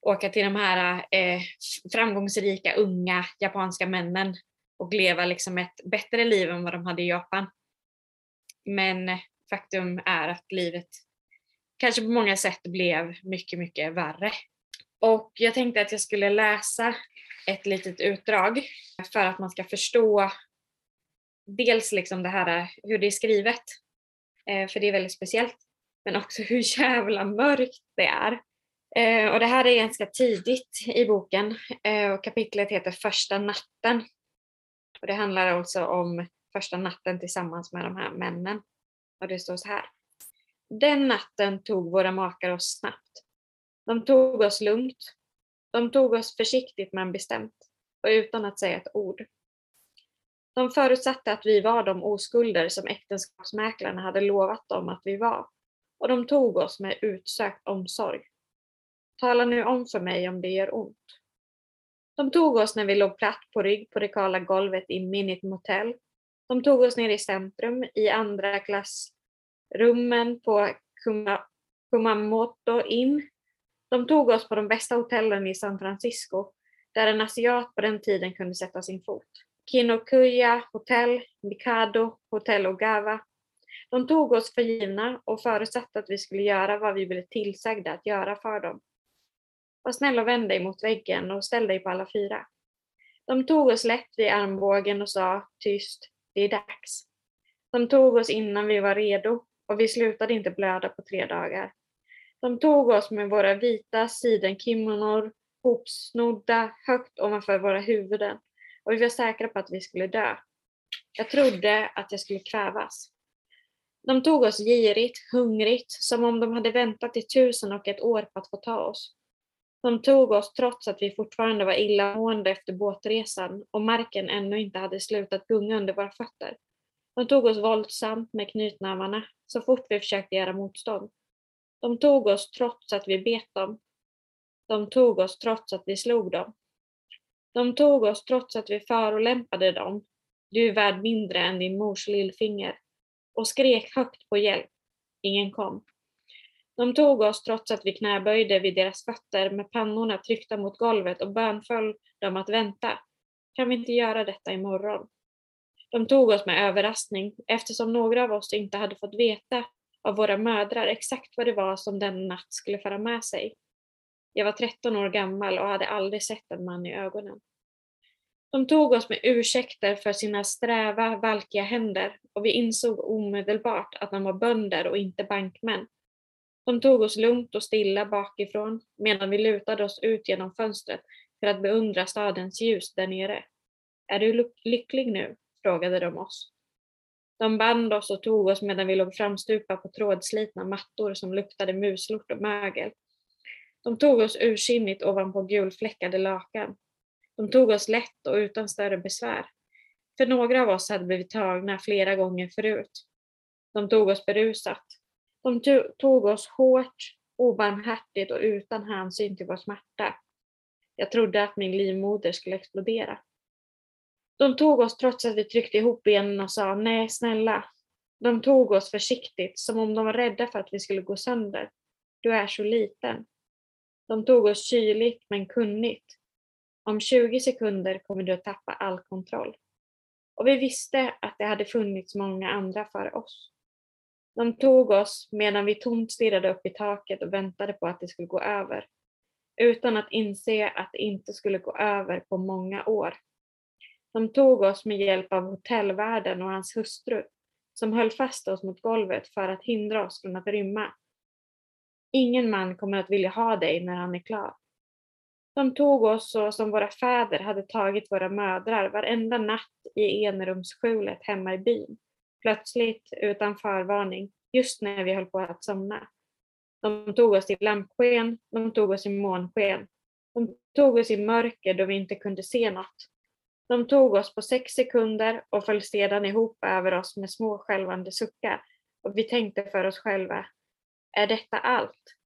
Speaker 2: åka till de här eh, framgångsrika unga japanska männen och leva liksom ett bättre liv än vad de hade i Japan. Men eh, faktum är att livet kanske på många sätt blev mycket, mycket värre. Och jag tänkte att jag skulle läsa ett litet utdrag för att man ska förstå dels liksom det här eh, hur det är skrivet, eh, för det är väldigt speciellt, men också hur jävla mörkt det är. Eh, och det här är ganska tidigt i boken eh, och kapitlet heter Första natten. Och det handlar alltså om första natten tillsammans med de här männen. Och det står så här. Den natten tog våra makar oss snabbt. De tog oss lugnt. De tog oss försiktigt men bestämt och utan att säga ett ord. De förutsatte att vi var de oskulder som äktenskapsmäklarna hade lovat dem att vi var och de tog oss med utsökt omsorg. Tala nu om för mig om det gör ont. De tog oss när vi låg platt på rygg på det kala golvet i Minute Motel. De tog oss ner i centrum i andra klassrummen på Kumamoto Inn. De tog oss på de bästa hotellen i San Francisco där en asiat på den tiden kunde sätta sin fot. Kinokuya Hotel, Mikado, Hotel Ogawa. De tog oss för givna och förutsatte att vi skulle göra vad vi blev tillsagda att göra för dem. Var snäll och vänd dig mot väggen och ställ dig på alla fyra. De tog oss lätt vid armbågen och sa tyst, det är dags. De tog oss innan vi var redo och vi slutade inte blöda på tre dagar. De tog oss med våra vita sidenkimonor hopsnodda högt ovanför våra huvuden och vi var säkra på att vi skulle dö. Jag trodde att jag skulle kvävas. De tog oss girigt, hungrigt, som om de hade väntat i tusen och ett år på att få ta oss. De tog oss trots att vi fortfarande var illamående efter båtresan och marken ännu inte hade slutat gunga under våra fötter. De tog oss våldsamt med knytnävarna så fort vi försökte göra motstånd. De tog oss trots att vi bet dem. De tog oss trots att vi slog dem. De tog oss trots att vi förolämpade dem. Du är värd mindre än din mors lillfinger. Och skrek högt på hjälp. Ingen kom. De tog oss trots att vi knäböjde vid deras fötter med pannorna tryckta mot golvet och bönföll dem att vänta. Kan vi inte göra detta imorgon? De tog oss med överraskning eftersom några av oss inte hade fått veta av våra mödrar exakt vad det var som den natt skulle föra med sig. Jag var 13 år gammal och hade aldrig sett en man i ögonen. De tog oss med ursäkter för sina sträva, valkiga händer och vi insåg omedelbart att de var bönder och inte bankmän. De tog oss lugnt och stilla bakifrån medan vi lutade oss ut genom fönstret för att beundra stadens ljus där nere. Är du lycklig nu? frågade de oss. De band oss och tog oss medan vi låg framstupa på trådslitna mattor som luktade muslort och mögel. De tog oss ursinnigt ovanpå gulfläckade lakan. De tog oss lätt och utan större besvär. För några av oss hade blivit tagna flera gånger förut. De tog oss berusat. De tog oss hårt, obarmhärtigt och utan hänsyn till vår smärta. Jag trodde att min livmoder skulle explodera. De tog oss trots att vi tryckte ihop benen och sa nej snälla. De tog oss försiktigt som om de var rädda för att vi skulle gå sönder. Du är så liten. De tog oss kyligt men kunnigt. Om 20 sekunder kommer du att tappa all kontroll. Och vi visste att det hade funnits många andra före oss. De tog oss medan vi tomt stirrade upp i taket och väntade på att det skulle gå över. Utan att inse att det inte skulle gå över på många år. De tog oss med hjälp av hotellvärden och hans hustru, som höll fast oss mot golvet för att hindra oss från att rymma. Ingen man kommer att vilja ha dig när han är klar. De tog oss så som våra fäder hade tagit våra mödrar varenda natt i enrumsskjulet hemma i byn. Plötsligt, utan förvarning, just när vi höll på att somna. De tog oss i lampsken, de tog oss i månsken. De tog oss i mörker då vi inte kunde se något. De tog oss på sex sekunder och föll sedan ihop över oss med små skälvande suckar och vi tänkte för oss själva, är detta allt?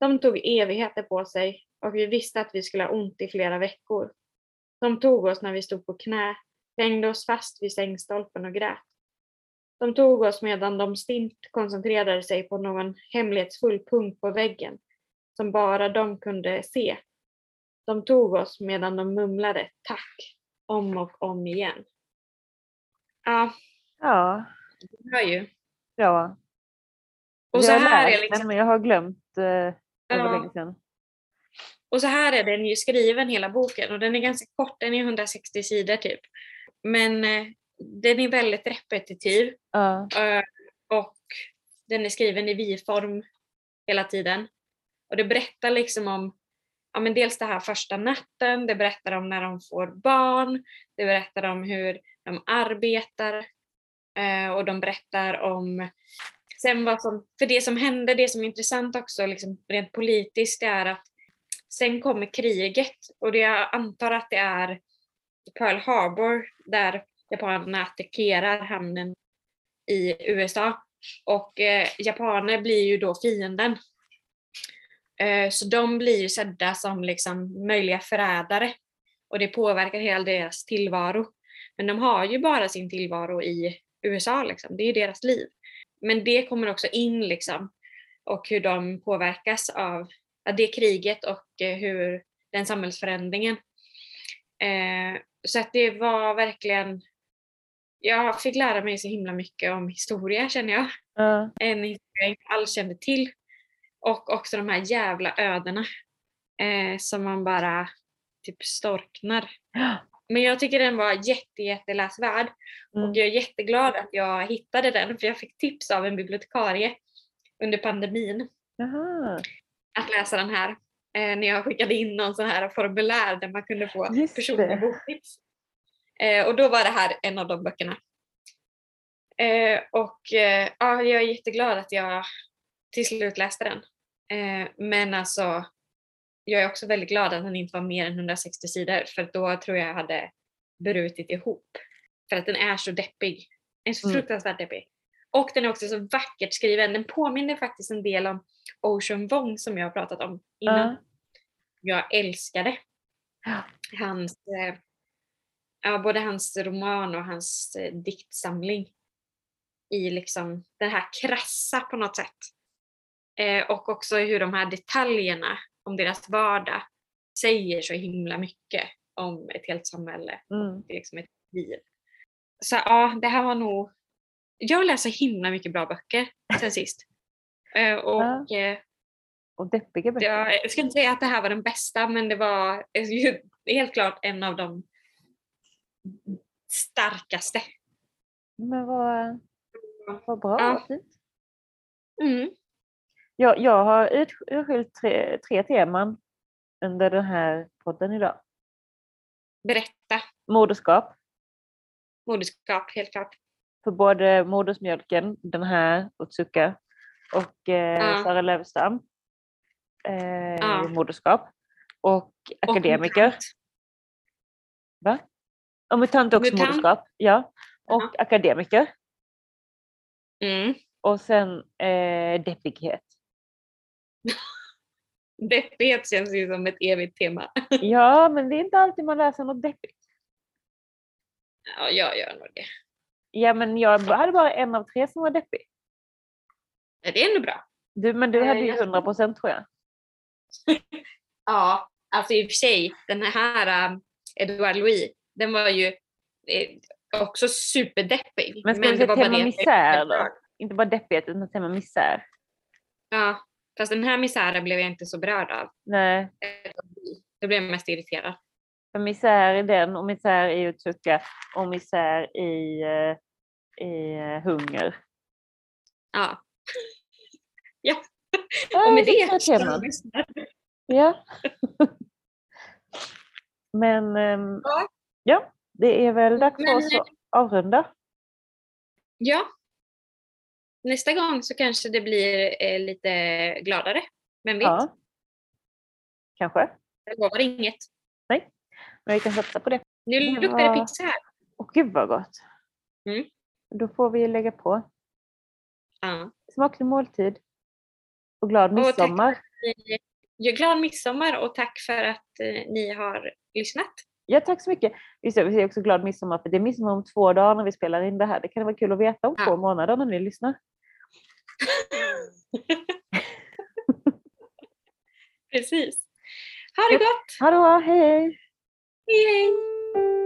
Speaker 2: De tog evigheter på sig och vi visste att vi skulle ha ont i flera veckor. De tog oss när vi stod på knä, hängde oss fast vid sängstolpen och grät. De tog oss medan de stint koncentrerade sig på någon hemlighetsfull punkt på väggen som bara de kunde se de tog oss medan de mumlade tack om och om igen. Ja.
Speaker 1: Ja.
Speaker 2: Du hör ju.
Speaker 1: Ja.
Speaker 2: Och
Speaker 1: jag
Speaker 2: så här
Speaker 1: läst
Speaker 2: är liksom,
Speaker 1: men jag har glömt eh,
Speaker 2: Ja.
Speaker 1: länge sedan.
Speaker 2: och så här är den ju skriven hela boken och den är ganska kort, den är 160 sidor typ. Men eh, den är väldigt repetitiv
Speaker 1: Ja.
Speaker 2: eh, och den är skriven i vi-form hela tiden. Och det berättar liksom om ja, men dels det här första natten, det berättar om när de får barn, det berättar om hur de arbetar eh, och de berättar om sen vad som, för det som hände, det som är intressant också liksom rent politiskt, det är att sen kommer kriget och det jag antar att det är Pearl Harbor där japanerna attackerar hamnen i USA och eh, japaner blir ju då fienden Eh, Så de blir ju sedda som liksom möjliga förrädare och det påverkar hela deras tillvaro. Men de har ju bara sin tillvaro i USA, liksom. det är ju deras liv. Men det kommer också in liksom och hur de påverkas av det kriget och eh, hur den samhällsförändringen. Eh, Så att det var verkligen, jag fick lära mig så himla mycket om historia känner jag
Speaker 1: Ja.
Speaker 2: en historia jag inte alls kände till. Och också de här jävla ödena eh, som man bara typ storknar. Men jag tycker den var jätte, jätteläsvärd
Speaker 1: Mm.
Speaker 2: och jag är jätteglad att jag hittade den för jag fick tips av en bibliotekarie under pandemin
Speaker 1: Jaha.
Speaker 2: att läsa den här. Eh, när jag skickade in någon sån här formulär där man kunde få
Speaker 1: Just
Speaker 2: personliga boktips. Eh, och då var det här en av de böckerna. Eh, och eh, ja, jag är jätteglad att jag till slut läste den. Eh, men alltså, jag är också väldigt glad att den inte var mer än 160 sidor för då tror jag jag hade brutit ihop. För att den är så deppig. Den är så
Speaker 1: Mm.
Speaker 2: fruktansvärt deppig. Och den är också så vackert skriven. Den påminner faktiskt en del om Ocean Wong som jag har pratat om innan. Jag älskade hans, eh, ja, både hans roman och hans eh, diktsamling i liksom det här krassa på något sätt. Eh, och också hur de här detaljerna om deras vardag säger så himla mycket. om ett helt samhälle,
Speaker 1: Mm.
Speaker 2: är liksom ett liv. Så ja, det här var nog... Jag läser himla mycket bra böcker sen sist. Eh, och eh,
Speaker 1: Och deppiga böcker.
Speaker 2: Ja, jag ska inte säga att det här var den bästa, men det var ju helt klart en av de starkaste.
Speaker 1: Men vad, vad bra,
Speaker 2: Ja.
Speaker 1: vad fint.
Speaker 2: Mm.
Speaker 1: Jag, jag har utskilt tre, tre teman under den här podden idag.
Speaker 2: Berätta.
Speaker 1: Moderskap,
Speaker 2: Moderskap, helt klart.
Speaker 1: för både modersmjölken, den här, Otsuka, och eh,
Speaker 2: Ja.
Speaker 1: Sara Lövstam. Eh,
Speaker 2: Ja.
Speaker 1: Moderskap. Och
Speaker 2: Och
Speaker 1: akademiker.
Speaker 2: mutant.
Speaker 1: Va? Och mutant också
Speaker 2: Mutant.
Speaker 1: moderskap. Ja. Och
Speaker 2: Ja.
Speaker 1: akademiker.
Speaker 2: Mm.
Speaker 1: Och sen eh, deppighet.
Speaker 2: Deppighet känns ju som ett evigt tema.
Speaker 1: Ja, men det är inte alltid man läser något deppigt.
Speaker 2: Ja, jag gör nog det.
Speaker 1: Ja, men jag hade bara en av tre som var deppig.
Speaker 2: Ja, Det är ändå bra.
Speaker 1: Du, men du
Speaker 2: Eh,
Speaker 1: hade ju
Speaker 2: jag-
Speaker 1: 100 procent tror jag.
Speaker 2: Ja, alltså i och för sig, den här um, Edouard Louis, den var ju eh, också superdeppig.
Speaker 1: Men ska vi
Speaker 2: det
Speaker 1: säga tema misär då? Inte bara deppighet utan tema misär.
Speaker 2: Ja, fast den här misären blev jag inte så berörd av.
Speaker 1: Nej,
Speaker 2: Då blev jag mest irriterad.
Speaker 1: för misär i den och misär i Otsuka och misär i, eh, i eh, hunger.
Speaker 2: Ja. ja,
Speaker 1: Ja,
Speaker 2: och med
Speaker 1: det
Speaker 2: det
Speaker 1: teman. Ja. Men ehm,
Speaker 2: Ja.
Speaker 1: ja, det är väl dags för oss att avrunda.
Speaker 2: Ja. Nästa gång så kanske det blir eh, lite gladare. Vem vet?
Speaker 1: Ja. Kanske.
Speaker 2: Jag lovar inget.
Speaker 1: Men vi kan satsa på det.
Speaker 2: Nu
Speaker 1: Det
Speaker 2: luktar det
Speaker 1: var-
Speaker 2: pizza här.
Speaker 1: Och gud vad gott.
Speaker 2: Mm.
Speaker 1: Då får vi lägga på.
Speaker 2: Ja.
Speaker 1: Smaklig måltid. Och glad
Speaker 2: Och tack
Speaker 1: midsommar.
Speaker 2: Glad midsommar och tack för att eh, ni har lyssnat.
Speaker 1: Ja, tack så mycket. Vi säger också glad midsommar för det är midsommar om två dagar när vi spelar in det här. Det kan vara kul att veta om
Speaker 2: Ja.
Speaker 1: två månader när ni lyssnar.
Speaker 2: Precis. Ha det gott!
Speaker 1: Ha det bra, hej hej!
Speaker 2: Hej hej!